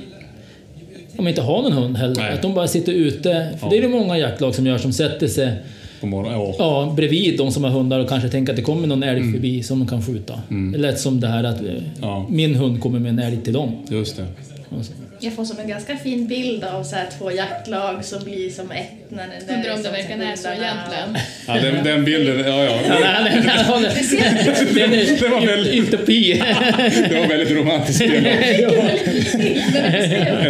Om inte har någon hund heller. Nej. Att de bara sitter ute. För det är det många jaktlag som gör, som sätter sig På morgonen. Ja. ja, bredvid de som har hundar och kanske tänker att det kommer någon älg förbi som de kan skjuta. Det är lätt som det här att Ja. min hund kommer med en älg till dem. Just det. Och så. Jag får som en ganska fin bild av så här två jaktlag som blir som ett när det Undrar om det verkligen är så egentligen. Ja, den, den bilden, ja, ja. Nej, nej, [LAUGHS] Det var väldigt- utopi. Det var väldigt romantiskt [LAUGHS]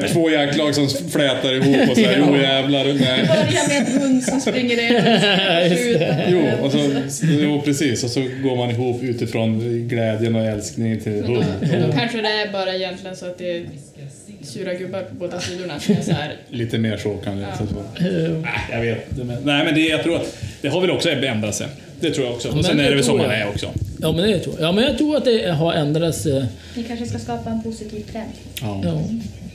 [LAUGHS] två jaktlag som flätar ihop och så här, jo jävlar. Nej. Börja med en hund som springer över och skjuter. Jo, och så, jo, precis. Och så går man ihop utifrån glädjen och älskningen till hund. då, kanske det är bara egentligen så att det är sura gubbar på båda sidorna. Så här, [LAUGHS] Lite mer så kan det så. Nej, jag vet. Nej, men det, jag tror att det har väl också ändrat sig. Det tror jag också. Och Men sen är det väl som man är också. Ja, men det tror jag. Ja, men jag tror att det har ändrats. eh, Ni kanske ska skapa en positiv trend. Ja. Ja.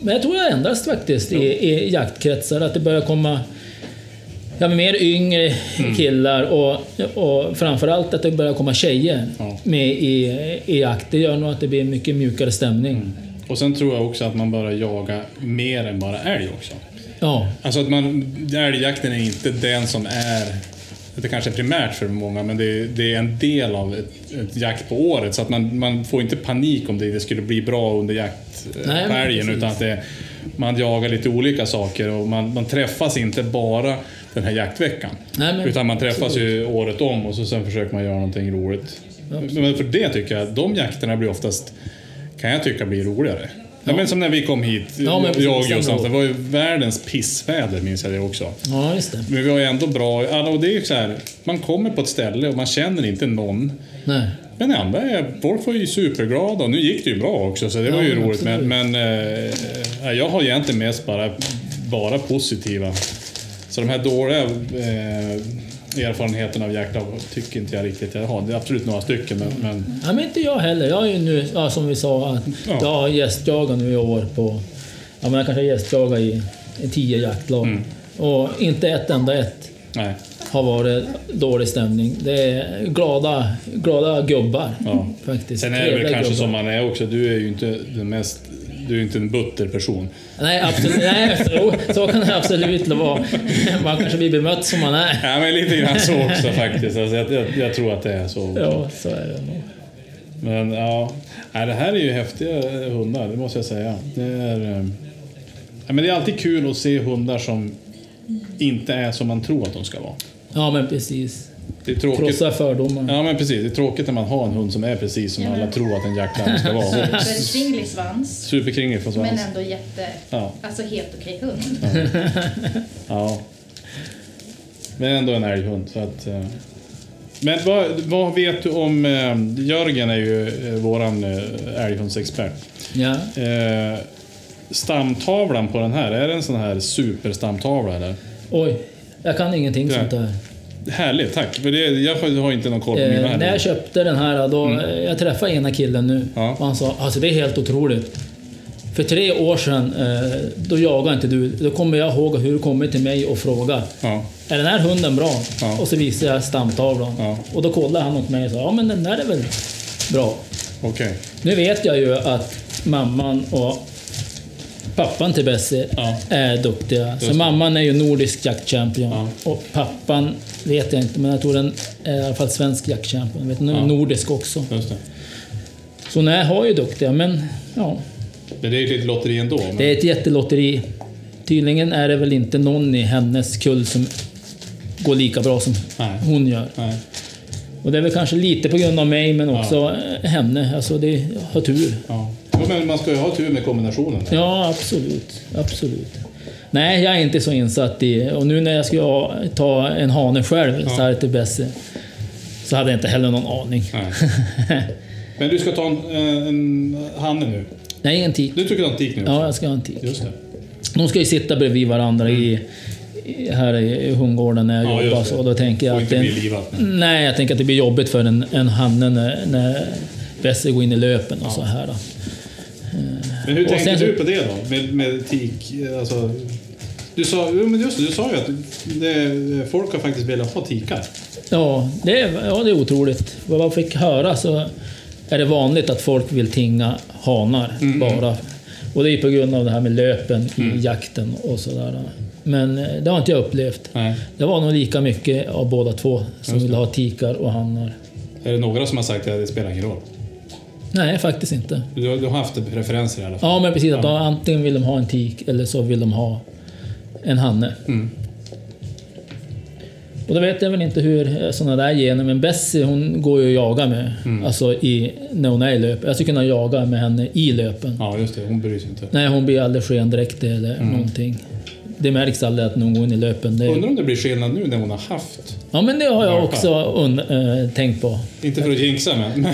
Men jag tror det har ändrats faktiskt i, i jaktkretsar. Att det börjar komma ja, mer yngre Mm. killar och, och framförallt att det börjar komma tjejer Ja. med i, i jakt. Det gör nog att det blir en mycket mjukare stämning. Mm. Och sen tror jag också att man börjar jaga mer än bara älg också. Ja, Alltså att man, älgjakten är inte den som är, det kanske är primärt för många, men det är, det är en del av ett, ett jakt på året. Så att man, man får inte panik om det inte skulle bli bra under jakt eh, utan att det, man jagar lite olika saker och man, man träffas inte bara den här jaktveckan. Nej, men- utan man träffas ju året om och så sen försöker man göra någonting roligt. Men för det tycker jag, de jakterna blir oftast, kan jag tycka blir roligare. Ja. men som när vi kom hit, Ja, men jag och år. det var ju världens pissväder minns jag det också. ja just det. Men vi har ju ändå bra, alla- och det är ju så här, man kommer på ett ställe och man känner inte någon. Nej. Men är, folk var ju superglada och nu gick det ju bra också så det var ju men roligt. Men, absolut. men eh, jag har egentligen mest bara, bara positiva. Så de här dåliga eh, erfarenheterna av jakt tycker inte jag riktigt jag har. Det är absolut några stycken men, men Ja, men inte jag heller. Jag är ju nu, ja, som vi sa, att Ja. jag har gästjagat nu i år på... Ja, men jag kanske har gästjagat i, i tio jaktlag. Mm. Och inte ett enda ett nej. har varit dålig stämning. Det är glada, glada gubbar Ja. faktiskt. Sen är det väl kanske gubbar. som man är också, du är ju inte den mest, du är inte en butter person. Nej, absolut, nej så kan det absolut vara. Man kanske blir bemött som man är. Ja, men lite grann så också faktiskt. Alltså, jag, jag, jag tror att det är så. Ja, så är det nog. Men ja, nej, det här är ju häftiga hundar, det måste jag säga. Det är, eh, ja, men det är alltid kul att se hundar som inte är som man tror att de ska vara. Ja, men precis. Det är tråkigt. Krossa fördomar. Ja men precis, det är tråkigt när man har en hund som är precis som Ja, alla tror att en jackhund ska vara. [LAUGHS] Superkringlig svans, Superkringlig svans. men ändå jätte... Ja. Alltså helt okej hund. Ja. Men ändå en älghund. Så att, eh. Men vad, vad vet du om... Eh, Jörgen är ju eh, våran eh, älghundsexpert. Ja. Stamtavlan på den här, är det en sån här superstamtavla eller? Oj, jag kan ingenting Ja. sånt där. Härligt, tack. För det, jag har inte någon koll på mina Eh, när jag köpte den här, då, eh, jag träffade ena killen nu Ja. och han sa alltså det är helt otroligt. För tre år sedan, eh, då jagade inte du. Då kommer jag ihåg hur du kommer till mig och frågar Ja, Är den här hunden bra? Ja. Och så visade jag stamtavlan. Ja. Och då kollade han åt mig och sa ja men den där är väl bra. okej. Nu vet jag ju att mamman och pappan till Bessie Ja. är duktiga. Så mamman är ju nordisk jaktchampion. Ja. Och pappan vet jag inte, men jag tror den är i alla fall svensk jaktchampion. Jag vet inte, Ja. nordisk också. Så nej, har ju duktiga, men ja. Men det är ju lite lotteri ändå. Men... Det är ett jättelotteri. Tydligen är det väl inte någon i hennes kull som går lika bra som Nej. hon gör. Nej. Och det är väl kanske lite på grund av mig, men också eh, henne. Alltså, det har tur. Ja. Jo, men man ska ju ha tur med kombinationen. Ja, absolut. Absolut. Nej, jag är inte så insatt i... Och nu när jag ska ha- ta en hane själv, Ja. så här till Bessie, så hade jag inte heller någon aning. [LAUGHS] Men du ska ta en, en hanne nu. Nej, en tik. Du tycker en tik nu? Ja, jag ska ha en tik. Just det. De ska ju sitta bredvid varandra i, i, här i hundgården när jag Mm. Ja, jobbar. Så då tänker jag att det, livat. Nej, jag tänker att det blir jobbigt för en, en hanne när, när Bessie går in i löpen och så här. Då. Men hur tänker sen du på det då? Med, med tik? Alltså, du sa, men just det, du sa ju att det, folk har faktiskt velat ha tikar. Ja, det är, ja, det är otroligt. Vad jag fick höra så är det vanligt att folk vill tinga hanar Mm, bara. Och det är på grund av det här med löpen i jakten och sådär. Men eh, det har inte jag upplevt. Nej. Det var nog lika mycket av båda två som ville ha tikar och hannar. Är det några som har sagt att det spelar ingen roll? Nej, faktiskt inte. Du, har- du har haft preferenser i alla fall? Ja, men precis. Att de, antingen vill de ha en tik eller så vill de ha en hanne. Mm. Och då vet jag väl inte hur sådana där gener, men Bessie hon går ju att jaga med. Mm. Alltså i, när hon är i löp. Jag skulle kunna jaga med henne i löpen. Ja, just det. Hon bryr sig inte. Nej, hon blir aldrig skendräktig eller Mm. någonting. Det märks aldrig att någon går in i löpen. Det, Undrar om det blir skillnad nu när hon har haft. ja, men det har jag också äh, tänkt på. [LAUGHS] Inte för att jinxa men... [LAUGHS]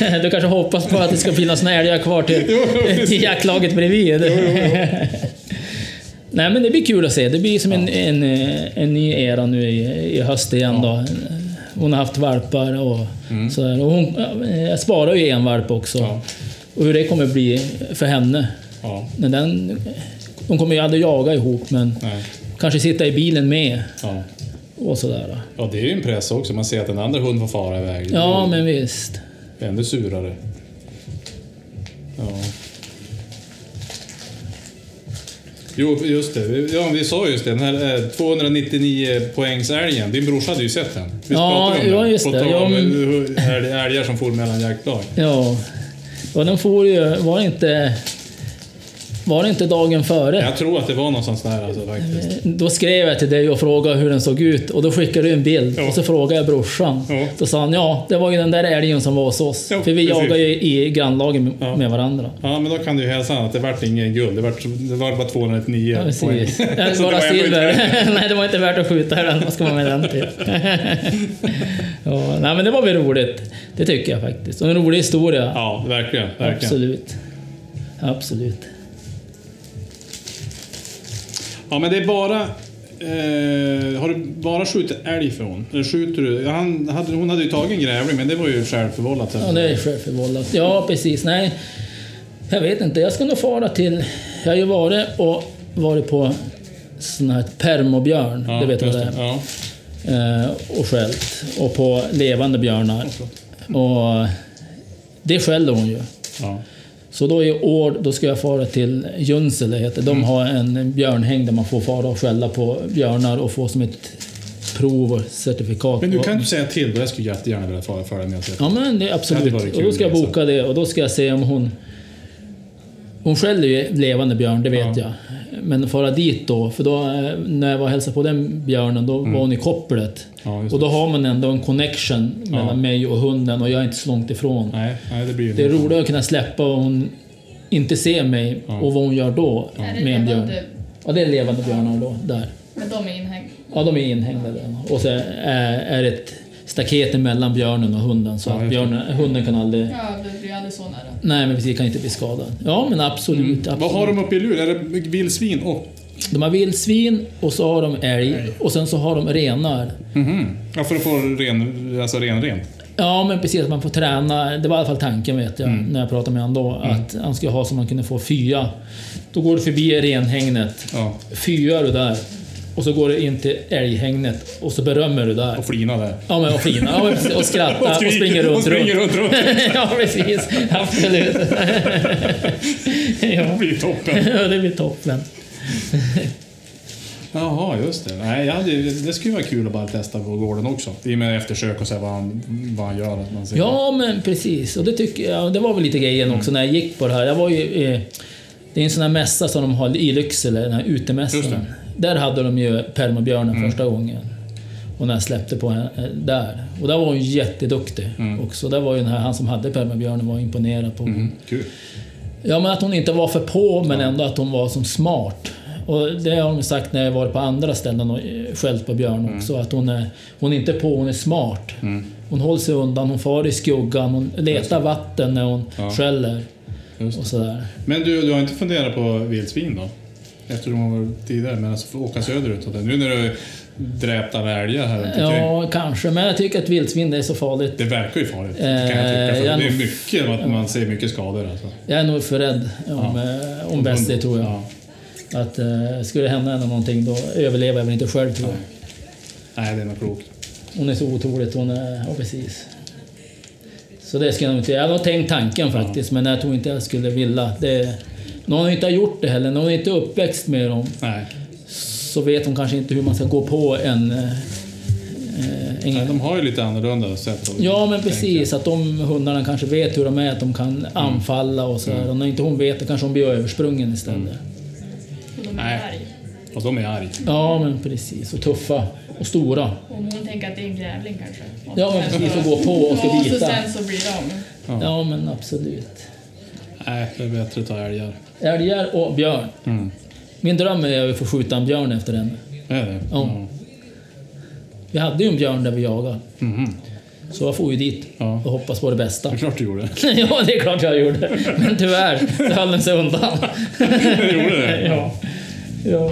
Nej, du kanske hoppas på att det ska finnas några älgar kvar till, [LAUGHS] Jo, jo, till jaktlaget bredvid. Nej men det blir kul att se. Det blir som en, en, en ny era nu i, i höst igen då. Hon har haft valpar och sådär. Och hon, jag sparar ju en valp också. Mm. Ja. Och hur det kommer bli för henne. ja, När den, de kommer ju aldrig jaga ihop men nej. kanske sitta i bilen med Ja. och sådär. ja, det är ju en press också. Man ser att den andra hunden får fara iväg. Ja men visst. Ännu surare. Ja. Jo, just det. Vi- Ja, vi sa just det. Den här eh, 299 poängsälgen. Din brorsa hade ju sett den. Vi Ja, pratade om ja, det. just På det. tal Ja, om men- hur- älg- älgar som for mellan jaktlag. Ja. Och den får ju, var det inte... Var det inte dagen före? Jag tror att det var någonstans där alltså, faktiskt. Då skrev jag till dig och frågade hur den såg ut och då skickade du en bild Ja. och så frågade jag brorsan. Ja. Då sa han ja, det var ju den där älgen som var hos oss. Ja, För vi precis. jagar ju i grannlagen med, Ja. med varandra. Ja, men då kan du ju hälsa att det vart ingen guld. Det, vart, det var bara 299 Ja, poäng. precis. [LAUGHS] Det var silver. [LAUGHS] nej, det var inte värt att skjuta den. Vad ska man med den till? [LAUGHS] ja, nej, men det var väl roligt. Det tycker jag faktiskt. Och en rolig historia. Ja, verkligen. verkligen. Absolut. Absolut. Ja, men det är bara... Eh, har du bara skjutit älg för hon? Eller skjuter du... Han hade, hon hade ju tagit en grävling, men det var ju självförvållat. Ja, det är självförvållat. Ja, precis. Nej, jag vet inte. Jag ska nog fara till... Jag har ju varit och varit på sån här permobjörn. Ja, det vet du vad det är. Ja. Eh, och skällt. Och på levande björnar. Och det skäller hon ju. Ja. Så då i år då ska jag fara till Junsele, heter det. Mm. De har en björnhäng där man får fara och skälla på björnar och få som ett prov och certifikat. Men du kan inte säga till, jag skulle jättegärna vilja fara och se. Ja men det är Det absolut. varit och då ska jag boka det och då ska jag se om hon... Hon skäller ju levande björn, det vet Ja. jag. Men fara dit då, för då eh, när jag var och hälsade på den björnen, då var hon i kopplet. Mm. Ja, och då har man ändå en connection mellan Ja. mig och hunden och jag är inte så långt ifrån. Nej, nej, det blir. Det är roligt att kunna släppa och hon inte ser mig Ja. och vad hon gör då med en björn. Ja, det är levande björnar då, där. Men de är inhängda. Ja, de är inhägnade. Och så är, är ett staket mellan björnen och hunden så Ja, att björnen, hunden kan aldrig... Ja, det blir aldrig så nära. Nej, men precis, kan inte bli skadad. Ja, men absolut. absolut. Mm. Vad har de uppe i luren? Är det vildsvin och... De har vildsvin och så har de älg och sen så har de renar. Mhm. Ja, för att få ren, alltså ren-rent. Ja, men precis. Att man får träna. Det var i alla fall tanken vet jag, Mm. när jag pratade med honom då. Att han skulle ha så man kunde få fya. Då går du förbi renhägnet, Ja. fyar du där. Och så går du in till älghägnet och så berömmer du där. Och flina där. Ja, men och fina. Ja, men och skrattar [LAUGHS] och, skriker, springer runt. och springer runt, runt. [LAUGHS] ja, precis. Absolut. Det ja. blir toppen. [LAUGHS] ja, det blir toppen. Jaha, just det. Nej, jag hade, det skulle vara kul att bara testa på gården också. I och med eftersök och se vad han, vad han gör. Att man ser Ja, men precis. Och det tycker jag, det var väl lite grejen också när jag gick på det här. Jag var ju... Eh, det är en sån här mässa som de har i Lycksele, den här utemässan. Där hade de ju permabjörnen första gången. Och när jag släppte på henne eh, där. Och där var hon jätteduktig också. Där var ju den här, han som hade permabjörnen var imponerad på. Mm, kul. Ja, men att hon inte var för på, men ändå att hon var som smart. Och det har de sagt när jag varit på andra ställen och eh, skällt på björn Mm. också. Att hon är, hon är inte på, hon är smart. Hon håller sig undan, hon far i skuggan, hon letar vatten när hon Ja. skäller. Och sådär. Men du, du har inte funderat på vildsvin då? Eftersom du var tidigare, men alltså få åka söderut. och det. Nu när du dräpt alla älgar här. Ja, kanske. Men jag tycker att vildsvin det är så farligt. Det verkar ju farligt, kan Eh, jag tycka. För jag det är mycket, att man ser mycket skador alltså. Jag är nog för rädd om, eh, om Bessie, tror jag. Ja. Att eh, skulle det hända någonting, då överlever jag väl inte själv, tror jag. Nej, det är nog klokt. Hon är så otroligt, hon är... Ja, precis. Så det ska jag nog inte... Jag har tänkt tanken faktiskt, men jag tror inte jag skulle vilja. Det, när hon inte har gjort det heller, när hon inte är uppväxt med dem, Nej. så vet hon kanske inte hur man ska gå på en... eh, en Nej, de har ju lite annorlunda sätt att Ja, men tänka. precis. Att de hundarna kanske vet hur de är, att de kan Mm. anfalla och så. här. Och när inte hon vet det kanske hon blir översprungen istället. Mm. Och de är Nej. arg. Och de är arga. Ja, men precis. Och tuffa. Och stora. Om hon tänker att det är en grävling kanske. Och Ja, men precis. så- Och gå på och ska Ja, och så bita. sen så blir de... Ja, men absolut. Nej, det är bättre att ta älgar. Älgar och björn. Mm. Min dröm är att få skjuta en björn efter henne. Är det? Ja. Vi hade ju en björn där vi jagade. Mhm. Så jag får ju dit Ja. och hoppas på det bästa. Det är klart du gjorde. [LAUGHS] ja, det är klart jag gjorde. Men tyvärr så höll den sig undan. [LAUGHS] Du gjorde det? ja. ja.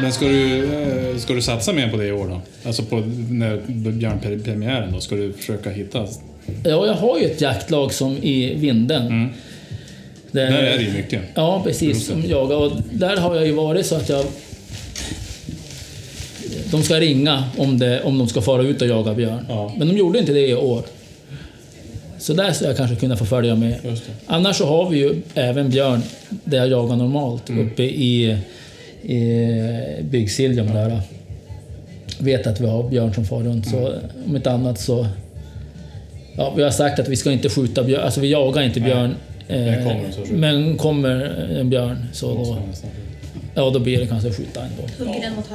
Men ska du, eh, ska du satsa mer på det i år då? Alltså på när björnpremiären då? Ska du försöka hitta? Ja, jag har ju ett jaktlag som i Vinden. Där, Där är det ju mycket. Ja, precis. Som jagar. Och där har jag ju varit så att jag... De ska ringa om, det, om de ska fara ut och jaga björn. Ja. Men de gjorde inte det i år. Så där ska jag kanske kunna få följa med. Annars så har vi ju även björn där jag jagar normalt Mm. uppe i, i Byggsiljum där. Vet att vi har björn som far runt. Så om inte annat så... Ja, vi har sagt att vi ska inte skjuta björn, alltså vi jagar inte björn. Men eh, kommer men kommer en björn så då, ja, då blir det kanske skjuta ändå. Hugger den mot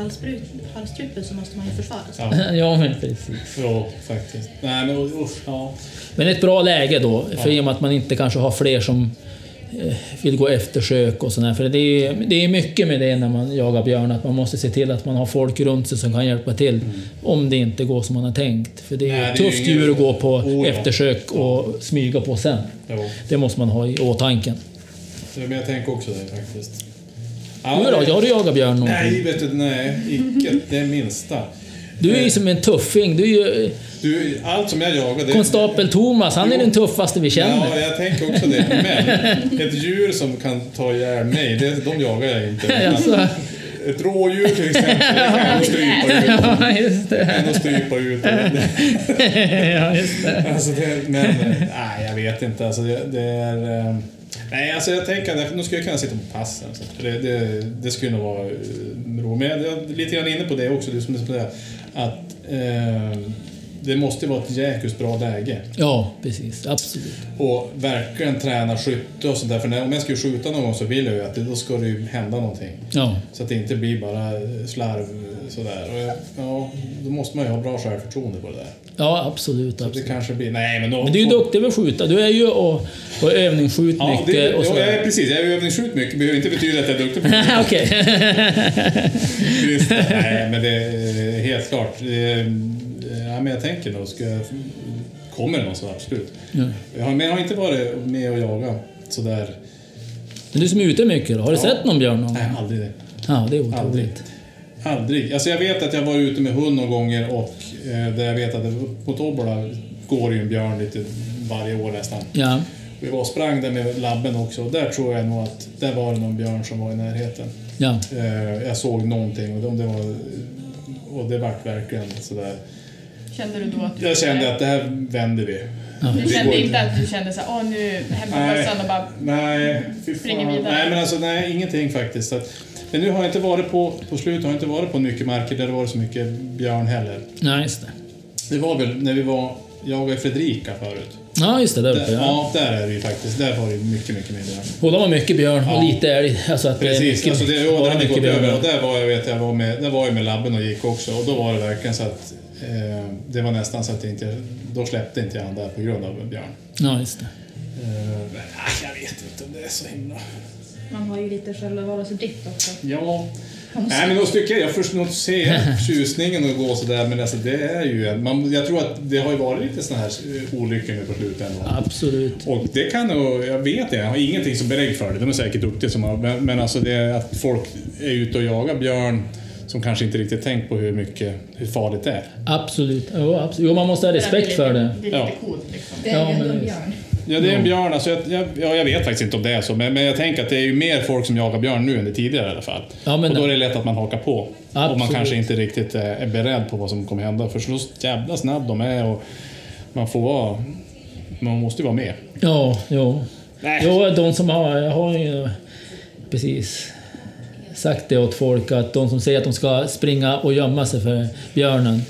halsstrupen så måste man ju försvara sig. Ja, [LAUGHS] Ja, men precis. jo, faktiskt. Nej, men usch. Ja. Men ett bra läge då, för i och med att man inte kanske har fler som vill gå eftersök och sådär. För det är, det är mycket med det när man jagar björn, att man måste se till att man har folk runt sig som kan hjälpa till. Om det inte går som man har tänkt. För det är Nej, ett det är tufft ingen- djur att gå på Oh, eftersök och smyga på sen. Jo. Det måste man ha i åtanke. Men jag tänker också det faktiskt. Du då? Har du jagat björn någonting? Nej, vet du, nej. Icke det minsta. Du är ju som en tuffing. Du är ju Du, allt som jag jagar... Det, konstapel Thomas, han är Jo. den tuffaste vi känner. Ja, jag tänker också det. Men ett djur som kan ta ihjäl mig, det, de jagar jag inte. [LAUGHS] Alltså, Ett rådjur till exempel, det kan jag strypa ut. [LAUGHS] ja, just Det jag nog strypa ut. [LAUGHS] ja, just det. Alltså det, men, nej, jag vet inte. Alltså det, det är... eh, Nej, alltså jag tänker att nu skulle jag kunna sitta på passen. Så att det, det, det skulle nog vara eh, roligt. Men jag är lite grann inne på det också, du som du säger, att eh, det måste vara ett jäkligt bra läge. Ja, precis. Absolut. Och verkligen träna skytte och sådär. För när, om jag ska skjuta någon gång så vill jag ju att det, då ska det ju hända någonting. Ja, Så att det inte blir bara slarv sådär. Och ja, då måste man ju ha bra självförtroende på det där. ja absolut. Så det absolut. kanske blir... Nej men då... Men du är ju duktig på att skjuta. Du är ju och, och övningsskjut Ja, mycket det, och ja, jag är sådär. precis. Jag är övningsskjut mycket. Det behöver inte betyda att jag är duktig på [LAUGHS] det. Okej. Nej, men det är helt klart. Det Ja, men jag tänker nog, ska jag, kommer det någon så absolut. Ja. Jag har, men jag har inte varit med och jagat sådär. Men du som är ute mycket då, har du Ja. sett någon björn någon Nej, aldrig det. Ja, det är Aldrig. otroligt. Aldrig. Alltså jag vet att jag var ute med hund några gånger och eh, där jag vet att det, på Tobola går ju en björn lite varje år nästan. Ja. Vi var och sprang där med labben också och där tror jag nog att där var det någon björn som var i närheten. Ja. Eh, jag såg någonting och det, det var och det vart verkligen sådär. Kände du då att du Jag kände att det här vänder vi. Ja. Du det kände inte att du kände såhär, åh nu hämtar Nej. bössan och bara... Nej. Springer vidare. Nej, men alltså nej, ingenting faktiskt. Men nu har jag inte varit på, på slutet har jag inte varit på mycket marker där det varit så mycket björn heller. ja, just det. Det var väl när vi var, jag och Fredrika förut. Ja, just det. Där uppe. Där, Ja. ja, där är det ju faktiskt. Där var det mycket, mycket mer björn. Båda var mycket björn och Ja. lite älg. Alltså att Precis, det är mycket, alltså det, ja, det hade mycket gått över. Och där var jag, vet jag, var med, där var jag med labben och gick också. Och då var det verkligen så att det var nästan så att jag inte, då släppte inte jag han där på grund av björn. Ja, just det. Eh, men, jag vet inte om det är så himla... Man har ju lite självbevarelsedrift också. Ja. Nej, men då tycker jag, jag först nog ser [LAUGHS] tjusningen att gå sådär, men alltså det är ju en, man, Jag tror att det har ju varit lite såna här eh, olyckor nu på slutet ändå. Absolut. Och det kan nog, jag vet det, jag har ingenting som belägg för det, de är säkert duktiga som har, men, men alltså det är att folk är ute och jagar björn som kanske inte riktigt tänkt på hur mycket, hur farligt det är. Absolut. Jo, absolut. jo man måste ha respekt för det. Det är lite Ja. coolt liksom. Det är en björn. Ja, det är en björn. Alltså, jag, jag, ja, jag vet faktiskt inte om det är så, men, men jag tänker att det är ju mer folk som jagar björn nu än det tidigare i alla fall. Ja, men- och då är det lätt att man hakar på. Och man Absolut. kanske inte riktigt är, är beredd på vad som kommer hända. För så jävla snabb de är och man får vara... Man måste ju vara med. Ja, jo. Nej. Jo, de som har... Jag har ju precis sagt det åt folk att de som säger att de ska springa och gömma sig för björnen.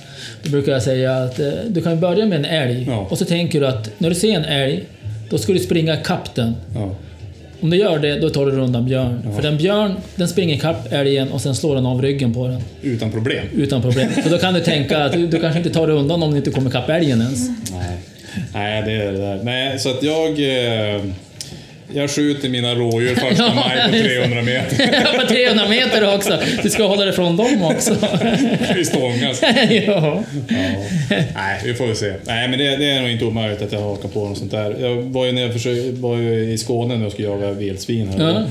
Då brukar jag säga att eh, du kan börja med en älg Ja. och så tänker du att när du ser en älg, då ska du springa ikapp den. Ja. Om du gör det, då tar du undan björn. För den björn, den springer ikapp älgen och sen slår den av ryggen på den. Utan problem. Utan problem. För då kan du tänka att du, du kanske inte tar dig undan om du inte kommer ikapp älgen ens. Nej. Nej, det är det där. Nej, så att jag... Eh, jag skjuter mina rådjur första maj på 300 meter. [LAUGHS] På 300 meter också. Du ska hålla dig från dem också. [LAUGHS] Vi stångas. [LAUGHS] ja. Ja. Nej, vi får väl se. Nej, men det, det är nog inte omöjligt att jag hakar på något sånt där. Jag var ju, när jag försökte, var ju i Skåne när jag skulle jaga vildsvin. Här.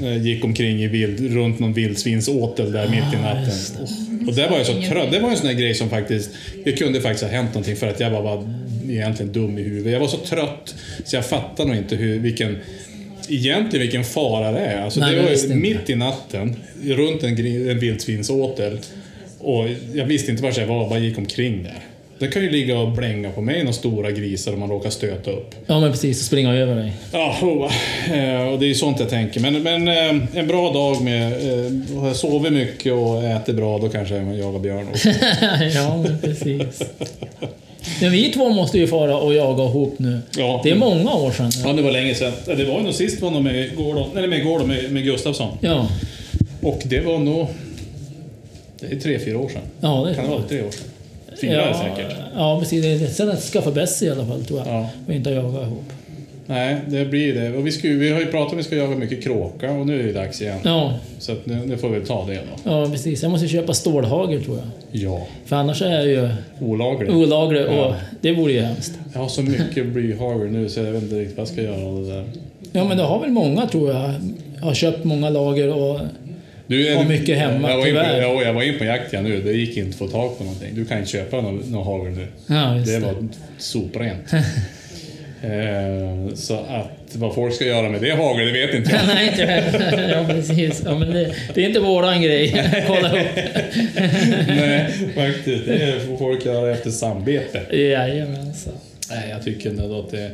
Ja. Gick omkring i vild, runt någon vildsvinsåtel där mitt i natten. Och det var jag så trött. Det var en sån här grej som faktiskt... Det kunde faktiskt ha hänt någonting för att jag var bara egentligen dum i huvudet. Jag var så trött så jag fattade nog inte hur, vilken... Egentligen vilken fara det är. Alltså Nej, det var ju inte. mitt i natten, runt en, en vildsvinsåtel. Och jag visste inte vart jag var, bara gick omkring där. Det kan ju ligga och blänga på mig några stora grisar om man råkar stöta upp. ja, men precis. Och springa över dig. Ja, oh, eh, och det är ju sånt jag tänker. Men, men eh, en bra dag med... eh, Har jag sovit mycket och ätit bra, då kanske jag jagar björn också. [LAUGHS] ja, men precis. Men vi två måste ju fara och jaga ihop nu. Ja. Det är många år sedan. Ja, det var länge sedan. Det var ju nog sist var nog med Gordon, eller med Gordon, med, med Gustafsson. Ja, Och det var nog... Det är tre, fyra år sedan. ja det Kan det vara tre år sedan? Fyra ja, säkert. Ja, precis. Det är Sen att skaffa Bessie i alla fall, tror jag. Ja. Och inte jaga ihop. Nej, det blir det. Och vi, ju- vi har ju pratat om att vi ska jaga mycket kråka och nu är det dags igen. Ja, Så nu, nu får vi ta det då. ja, precis. Jag måste köpa stålhagel, tror jag. Ja. För annars är jag ju Olagligt. olaglig och Ja. det vore ju hemskt. Jag har så mycket blyhagel nu så jag vet inte riktigt vad jag ska göra av det där. Ja, men det har väl många, tror jag. Har köpt många lager och... Du, Har mycket hemma, jag var, in på, jag var in på jakt igen nu, det gick inte att få tag på någonting. Du kan inte köpa någon, någon hagel nu. Ja, Det det. var soprent. [LAUGHS] eh, så att vad folk ska göra med det hagel, det vet inte jag. [LAUGHS] Nej, inte jag. Ja, precis. Ja, men det, det är inte våran grej. [LAUGHS] Kolla upp. Nej, faktiskt. Det får folk göra efter samvete. Jajamensan. Nej, jag tycker ändå att det...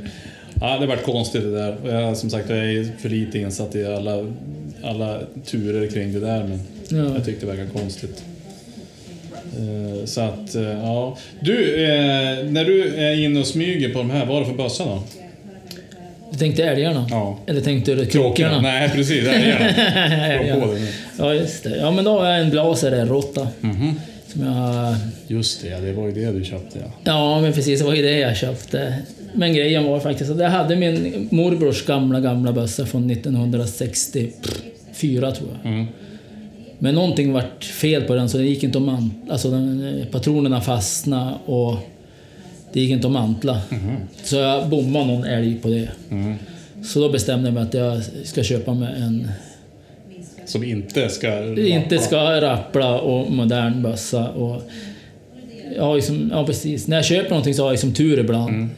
Ja, det varit konstigt det där. Jag, som sagt, jag är för lite insatt i alla, alla turer kring det där, men Ja. jag tyckte det verkar konstigt. Eh, Så att, eh, ja. Du, eh, när du är inne och smyger på de här, vad har du för bössa då? Du tänkte älgarna? Ja. Eller tänkte du kråkorna? Nej, precis. [LAUGHS] Det är det. Det nu. Ja, just det. Ja, men då har jag en Blaser R8. Mhm. Som jag... Just det, det var ju det du köpte ja. Ja, men precis. Det var ju det jag köpte. Men grejen var faktiskt att jag hade min morbrors gamla, gamla bössa från 1964 tror jag. Mm. Men någonting vart fel på den så det gick inte att mantla. Alltså den, patronerna fastnade och det gick inte att mantla. Så jag bommade någon älg på det. Mm. Så då bestämde jag mig att jag ska köpa mig en Som inte ska... inte ska rappla och modern bössa. Och jag har ju som, ja, precis. När jag köper någonting så har jag som tur ibland.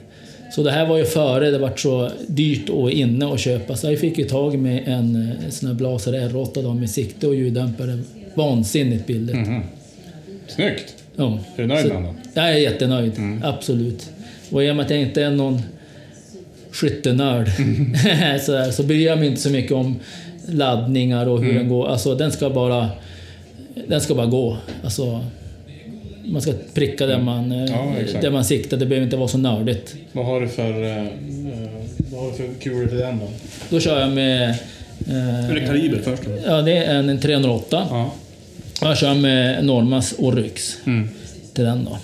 Så det här var ju före det vart så dyrt och inne att köpa. Så jag fick ju tag med en eh, sån här Blaser R8 då, med sikte och ljuddämpare. Vansinnigt billigt. Mhm. Snyggt! Ja. Är du nöjd Så- med den då? Jag är jättenöjd, absolut. Och i och med att jag inte är någon skyttenörd [LAUGHS] så, där, så bryr jag mig inte så mycket om laddningar och hur den går. Alltså den ska bara, den ska bara gå. Alltså, man ska pricka där man, eh, Ja, där man siktar, det behöver inte vara så nördigt. Vad har du för, eh, eh, vad har du för kulor till den då? Då kör jag med... Är det Eh, kaliber först då? ja, det är en 308. Ja. Jag kör med Normas Oryx Mm. till den då.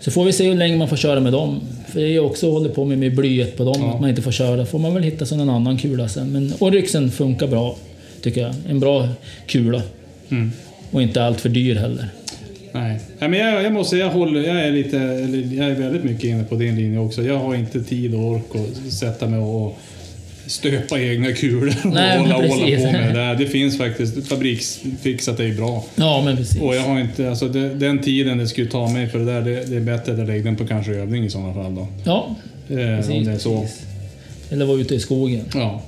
Så får vi se hur länge man får köra med dem. För jag också håller på med, med blyet på dem, Ja. att man inte får köra. får man väl hitta sig någon annan kula sen. Men Oryxen funkar bra, tycker jag. En bra kula. Mm. Och inte allt för dyr heller. Nej. Nej, men jag, jag måste säga, jag, håller, jag, är lite, jag är väldigt mycket inne på din linje också. Jag har inte tid och ork att sätta mig och stöpa egna kulor och Nej, hålla, hålla på med det där. Det finns faktiskt, fabriksfixat är bra. Ja, men precis. Och jag har inte, alltså det, den tiden det skulle ta mig för det där, det, det är bättre att jag lägger den på kanske övning i sådana fall då. Ja, Eh, precis. om det är så. Eller vara ute i skogen. Ja.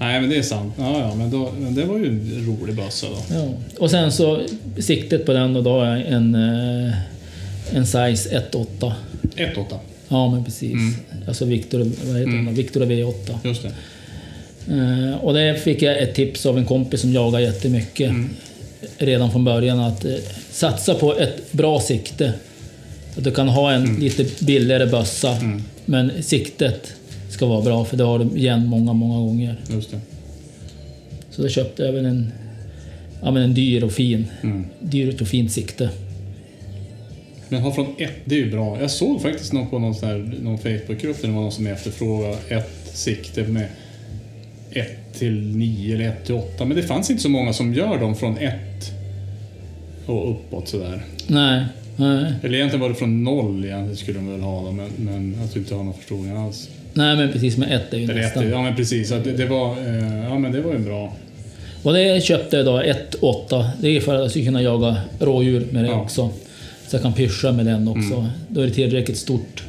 Nej men det är sant. Ja, ja, men, då, men det var ju en rolig bössa då. Ja. Och sen så siktet på den och då har jag en, eh, en size 1.8. 1.8. Ja, men precis. Mm. Alltså Victor, vad heter då? Victor V8. Just det. Eh, och det fick jag ett tips av en kompis som jagar jättemycket Mm. redan från början att eh, satsa på ett bra sikte. Att du kan ha en Mm. lite billigare bössa, men siktet ska vara bra för det har du igen många, många gånger. Just det. Så då köpte jag väl en, ja, men en dyr och fin, Mm. dyrt och fint sikte. Men ha från ett, det är ju bra. Jag såg faktiskt någon på någon, sån här, någon Facebookgrupp där det var någon som efterfrågade ett sikte med 1 till 9 eller 1 till 8. Men det fanns inte så många som gör dem från 1 och uppåt sådär. Nej, nej, Eller egentligen var det från 0 egentligen skulle de väl ha dem, men, men att du inte har någon förstoring alls. Nej men precis med ett är ju Eller ett, nästan. ja men precis, att det, det var, eh, ja men det var ju bra. Och det köpte jag då, 1.8. Det är för att jag ska kunna jaga rådjur med det Ja. också. Så jag kan pyscha med den också. Då är det tillräckligt stort,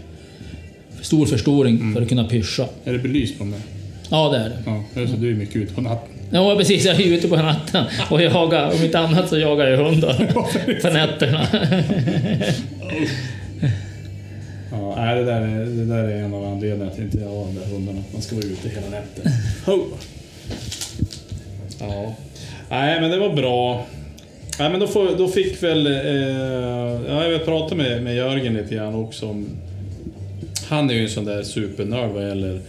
stor förstoring för att kunna pyscha. Är det belyst på mig? Ja, det är det. Ja, så du är mycket ute på natten. Ja, precis. Jag är ute på natten och jagar. Om inte annat så jagar jag hundar [LAUGHS] på nätterna. Nej, det, där är, det där är en av anledningarna till att inte jag har de där hundarna. Man ska vara ute hela nätterna. Ho! Ja. Nej, men det var bra. Nej, men då, får, då fick väl... Eh, ja, jag pratade med, med Jörgen lite grann också om... Han är ju en sån där supernörd vad gäller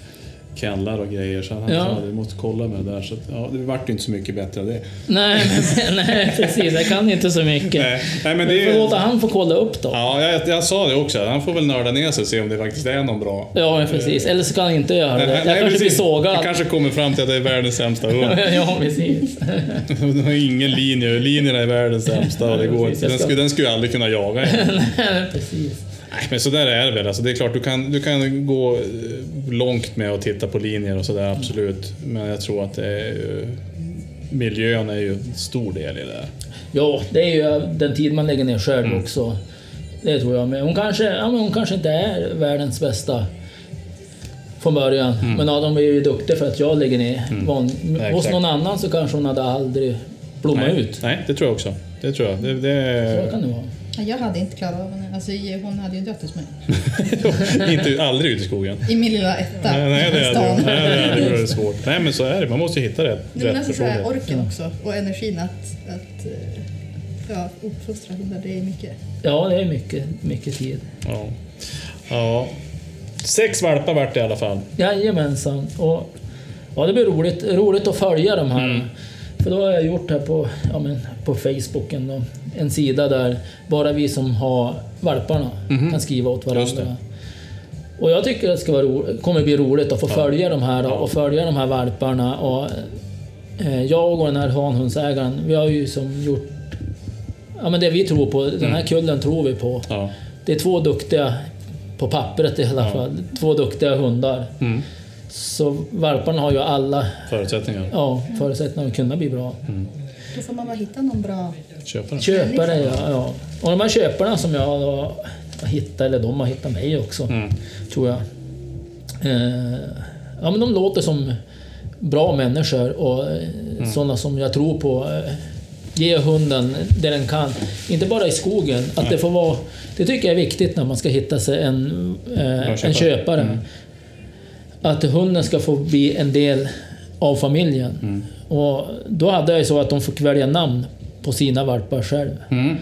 kennlar och grejer. Så han Ja. sa du måste kolla med det där. Så att, ja, det vart ju inte så mycket bättre av det. nej, [LAUGHS] men, nej, precis. Jag kan inte så mycket. Nej, nej, men det får är... låta han få kolla upp då. Ja, jag, jag sa det också. Han får väl nörda ner sig och se om det faktiskt är någon bra. Ja, precis. Eller så kan han inte göra det. Jag nej, kanske blir precis. sågad. Jag kanske kommer fram till att det är världens sämsta hund. Ja, precis. [LAUGHS] Det har ingen linje. Linjerna är världens sämsta och det går inte. Den skulle, den skulle aldrig kunna jaga. [LAUGHS] Nej, precis. Nej, men så där är det väl. Alltså, det är klart, du kan, du kan gå eh, långt med att titta på linjer och sådär, absolut. Men jag tror att är ju, miljön är ju en stor del i det där. Ja, det är ju den tid man lägger ner själv Mm. också. Det tror jag. Men hon kanske, ja, men hon kanske inte är världens bästa från början. Mm. Men de är ju duktiga för att jag lägger ner. Van, Nej, hos någon annan så kanske hon hade aldrig blommat ut. nej, det tror jag också. Det tror jag. Det, Så det, kan det vara. Ja, Jag hade inte klarat av henne. Alltså, hon hade ju dött hos mig. [LAUGHS] inte, aldrig ute i skogen. I min lilla etta. Nej, nej, det stan. nej, det hade varit svårt. Nej, men så är det. Man måste ju hitta rätt, Nej, men rätt alltså så här, person. orken också och energin att, att eh, ja, uppfostra hundar, det är mycket. Ja, det är mycket, mycket tid. Ja. ja. Sex valpar vart det i alla fall. Jajamensan. Och, ja, det blir roligt, roligt att följa de här. Mm. För då har jag gjort här på, ja, men, på Facebook en, då, en sida där bara vi som har valparna kan skriva åt varandra. Och jag tycker det ska vara ro, kommer bli roligt att få följa de här och följa de här valparna. Och, eh, jag och den här hanhundsägaren, vi har ju som gjort ja, men det vi tror på. Den Mm. här kullen tror vi på. Ja. Det är två duktiga, på pappret i alla Ja. fall, två duktiga hundar. Mm. Så valparna har ju alla Förutsättningar. ja, förutsättningar att kunna bli bra. Då får man bara hitta någon bra... Köpare. Köpare, ja, ja. Och de här köparna som jag då har hittat, eller de har hittat mig också, Mm. tror jag. Eh, ja, men de låter som bra människor och eh, Mm. sådana som jag tror på. Eh, ge hunden det den kan. Inte bara i skogen. Att det får vara... Det tycker jag är viktigt när man ska hitta sig en, eh, en köpare. köpare. Mm. Att hunden ska få bli en del av familjen. Mm. Och då hade jag ju så att de fick välja namn på sina valpar själv. Mm.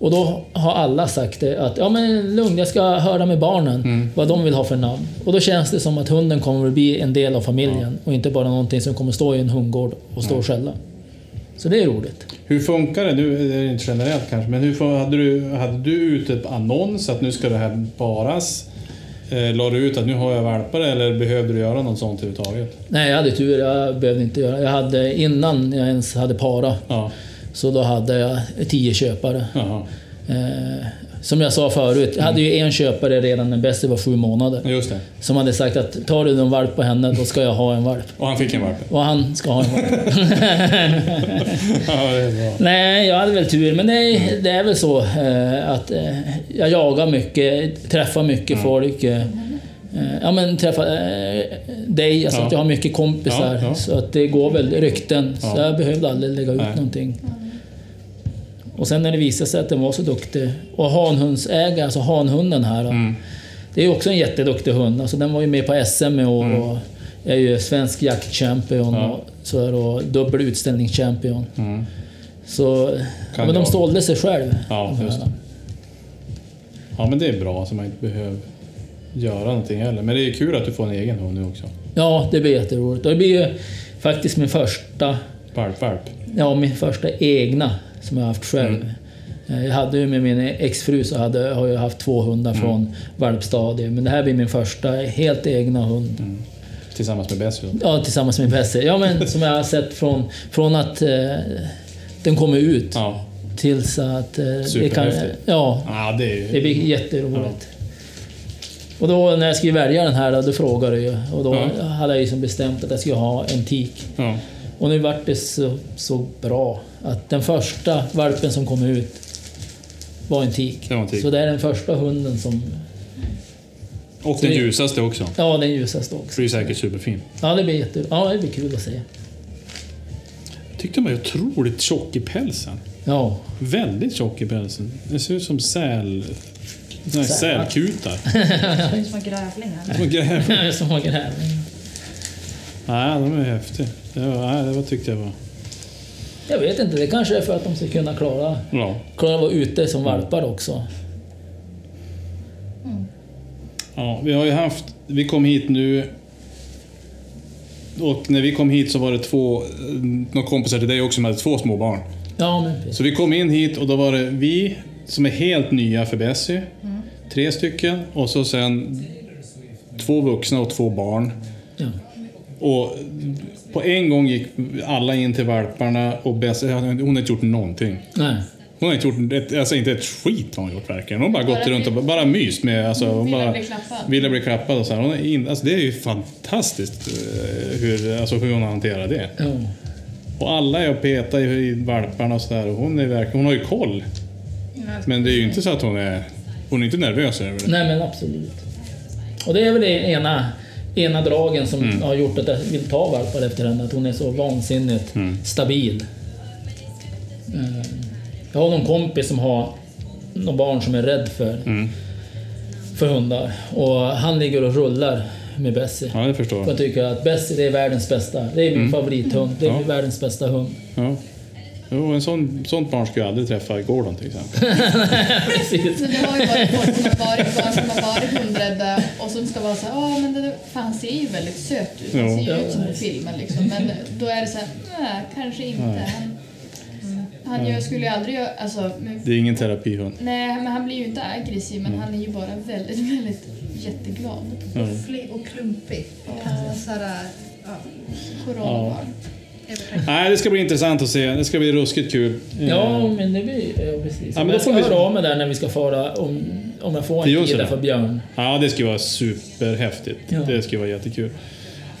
Och då har alla sagt det att ja men lugn, jag ska höra med barnen Mm. vad de vill ha för namn. Och då känns det som att hunden kommer att bli en del av familjen och inte bara någonting som kommer stå i en hundgård och stå och skälla. Så det är roligt. Hur funkar det? Nu är det inte generellt kanske, men hur hade du, hade du ut ett annons att nu ska det här paras? Eh, la du ut att nu har jag valpar eller behövde du göra något sånt överhuvudtaget? Nej, jag hade tur. Jag behövde inte göra Jag hade innan jag ens hade para, Ja. så då hade jag tio köpare. Som jag sa förut, jag hade ju en köpare redan när Bessie var sju månader. Just det. Som hade sagt att tar du en valp på henne, då ska jag ha en valp. Och han fick en valp. Och han ska ha en valp. [LAUGHS] ja, är. Nej, jag hade väl tur. Men det, det är väl så eh, att eh, jag jagar mycket, träffar mycket folk. Eh, eh, ja, men träffar eh, dig, alltså Ja. att jag har mycket kompisar. Ja. Så att det går väl rykten. Så Ja. jag behövde aldrig lägga ut Nej. någonting. Och sen när det visade sig att den var så duktig. Och hanhundsägare, alltså hanhunden här. Mm. Det är också en jätteduktig hund. Alltså den var ju med på SM i år. Och är ju svensk jaktchampion Mm. Ja. och, så här, och dubbel utställningschampion. Mm. Så ja, men de jag. sålde sig själv. Ja, just det. Ja, men det är bra så man inte behöver göra någonting heller. Men det är kul att du får en egen hund nu också. Ja, det blir jätteroligt. Och det blir ju faktiskt min första, Valp, valp. ja, min första egna som jag haft själv. Mm. Eh, Jag hade ju med min exfru så hade, har jag haft två hundar Mm. från valpstadiet. Men det här blir min första helt egna hund. Mm. Tillsammans med Bessie. Ja, tillsammans med Bessie. Ja, men som jag har sett från, från att eh, den kommer ut Ja. tills att... Eh, det kan, ja, ja, det är. Det blir jätteroligt. Och då när jag skulle välja den här, då, frågade jag ju. Och då Ja. hade jag ju som bestämt att jag skulle ha en tik. Ja. Och nu vart det så, så bra att den första valpen som kom ut var en tik. Det var en tik. Så det är den första hunden som... Och den ljusaste också. Ja, den ljusaste Så också. det är säkert superfin. Ja, det blir jätte... Ja, det blir kul att se. Jag tyckte de var otroligt tjock i pälsen. Ja. Väldigt tjock i pälsen. Det ser ut som säl... Sälar. Sälkutar. Det är små grävlingar. Små gräv. Som har [LAUGHS] grävling. Nej, de är häftiga. Det, var, nej, det var, tyckte jag var... Jag vet inte, det kanske är för att de ska kunna klara, Ja. klara att vara ute som valpar också. ja. Vi har ju haft... Vi kom hit nu... Och när vi kom hit så var det två... Några kompisar till dig också som hade två små barn. Ja, men. Så vi kom in hit och då var det vi som är helt nya för Bessie. Tre stycken. Och så sen två vuxna och två barn. Ja. Och på en gång gick alla in till valparna och Bessie, hon har inte gjort någonting. Nej. Hon har inte gjort ett, alltså inte ett skit har hon gjort verkligen. Hon har bara gått runt och bara myst med... Alltså, hon Ville bara, bli klappad. Ville bli klappad och så här. Hon är in, alltså, det är ju fantastiskt eh, hur, alltså, hur hon hanterar det. Ja. Och alla är och petar i, i valparna och sådär. Hon, är verkligen- hon har ju koll. Men det är ju inte så att hon är... Hon är inte nervös över det. Nej men absolut. Och det är väl det ena, ena dragen som Mm. har gjort att jag vill ta valpar efter henne. Att hon är så vansinnigt Mm. stabil. Eh, Jag har någon kompis som har några barn som är rädd för, Mm. för hundar. Och han ligger och rullar med Bessie. Ja, det förstår Jag jag. tycker att Bessie det är världens bästa. Det är min favorithund. Det är Mm. Ja. världens bästa hund. Ja. Jo, en sån, sånt barn skulle jag aldrig träffa i Gordon till exempel. [LAUGHS] Precis. Så det har ju varit folk som har varit barn som har varit hundrädda och som ska vara så här, ja men det, för han ser ju väldigt söt ut, han ser ju ut som i filmen liksom. Men då är det så här, nej kanske inte. Han, han gör, skulle ju aldrig göra, alltså, men, Det är ingen terapihund. nej men han blir ju inte aggressiv men han är ju bara väldigt, väldigt jätteglad. Fli och klumpig. Ja. Så här, ja. Coronabarn. övertänkt. Nej, det ska bli intressant att se. Det ska bli ruskigt kul. Ja, Eh, men det blir... Ja, precis. Ja, men jag ska vi- höra av mig där när vi ska fara, om, om jag får en tid där för Björn. Ja, det skulle vara superhäftigt. Ja. Det skulle vara jättekul.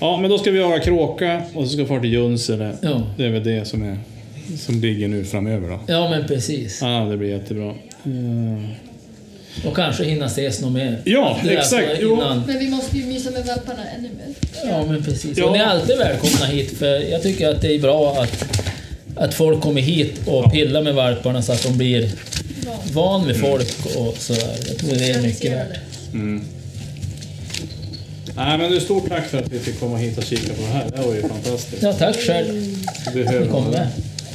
Ja, men då ska vi jaga kråka och så ska vi fara till Junsele. Ja. Det är väl det som, är, som ligger nu framöver då. Ja, men precis. Ja, det blir jättebra. Och kanske hinna ses något mer. Ja, exakt. alltså Jo. Innan. Men vi måste ju mysa med valparna ännu mer. Ja, men precis. Ja. Och ni är alltid välkomna hit, för jag tycker att det är bra att, att folk kommer hit och pillar med valparna så att de blir van vid folk och sådär. Jag tror det är mycket värt. Nej, men du, stort tack för att vi fick komma hit och kika på det här. Det var ju fantastiskt. Ja, tack själv. Det behöver Ni kom med.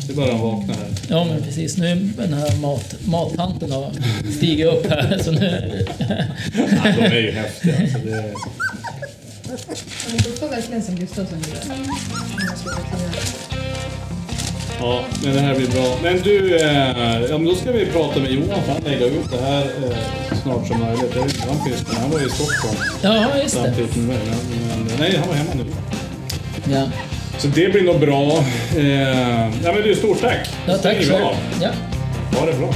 Det är bara att vakna här. Ja, men precis. Nu är den här mat, mathanten har stigit upp här, [LAUGHS] så nu... Ja, de är ju häftiga. Alltså, det är... Verkligen som Gustafsson gjorde. Förklara. Ja, men det här blir bra. Men du, eh, ja, men då ska vi prata med Johan för han lägger ut det här eh, så snart som möjligt. Jag vet inte var han finns, men han var ju i Stockholm Ja, just det. samtidigt med mig. Men, men, nej, han var hemma nu. Ja, Så det blir nog bra. Eh, ja, men du, stort tack. ja tack själv. Ja. Ha det bra.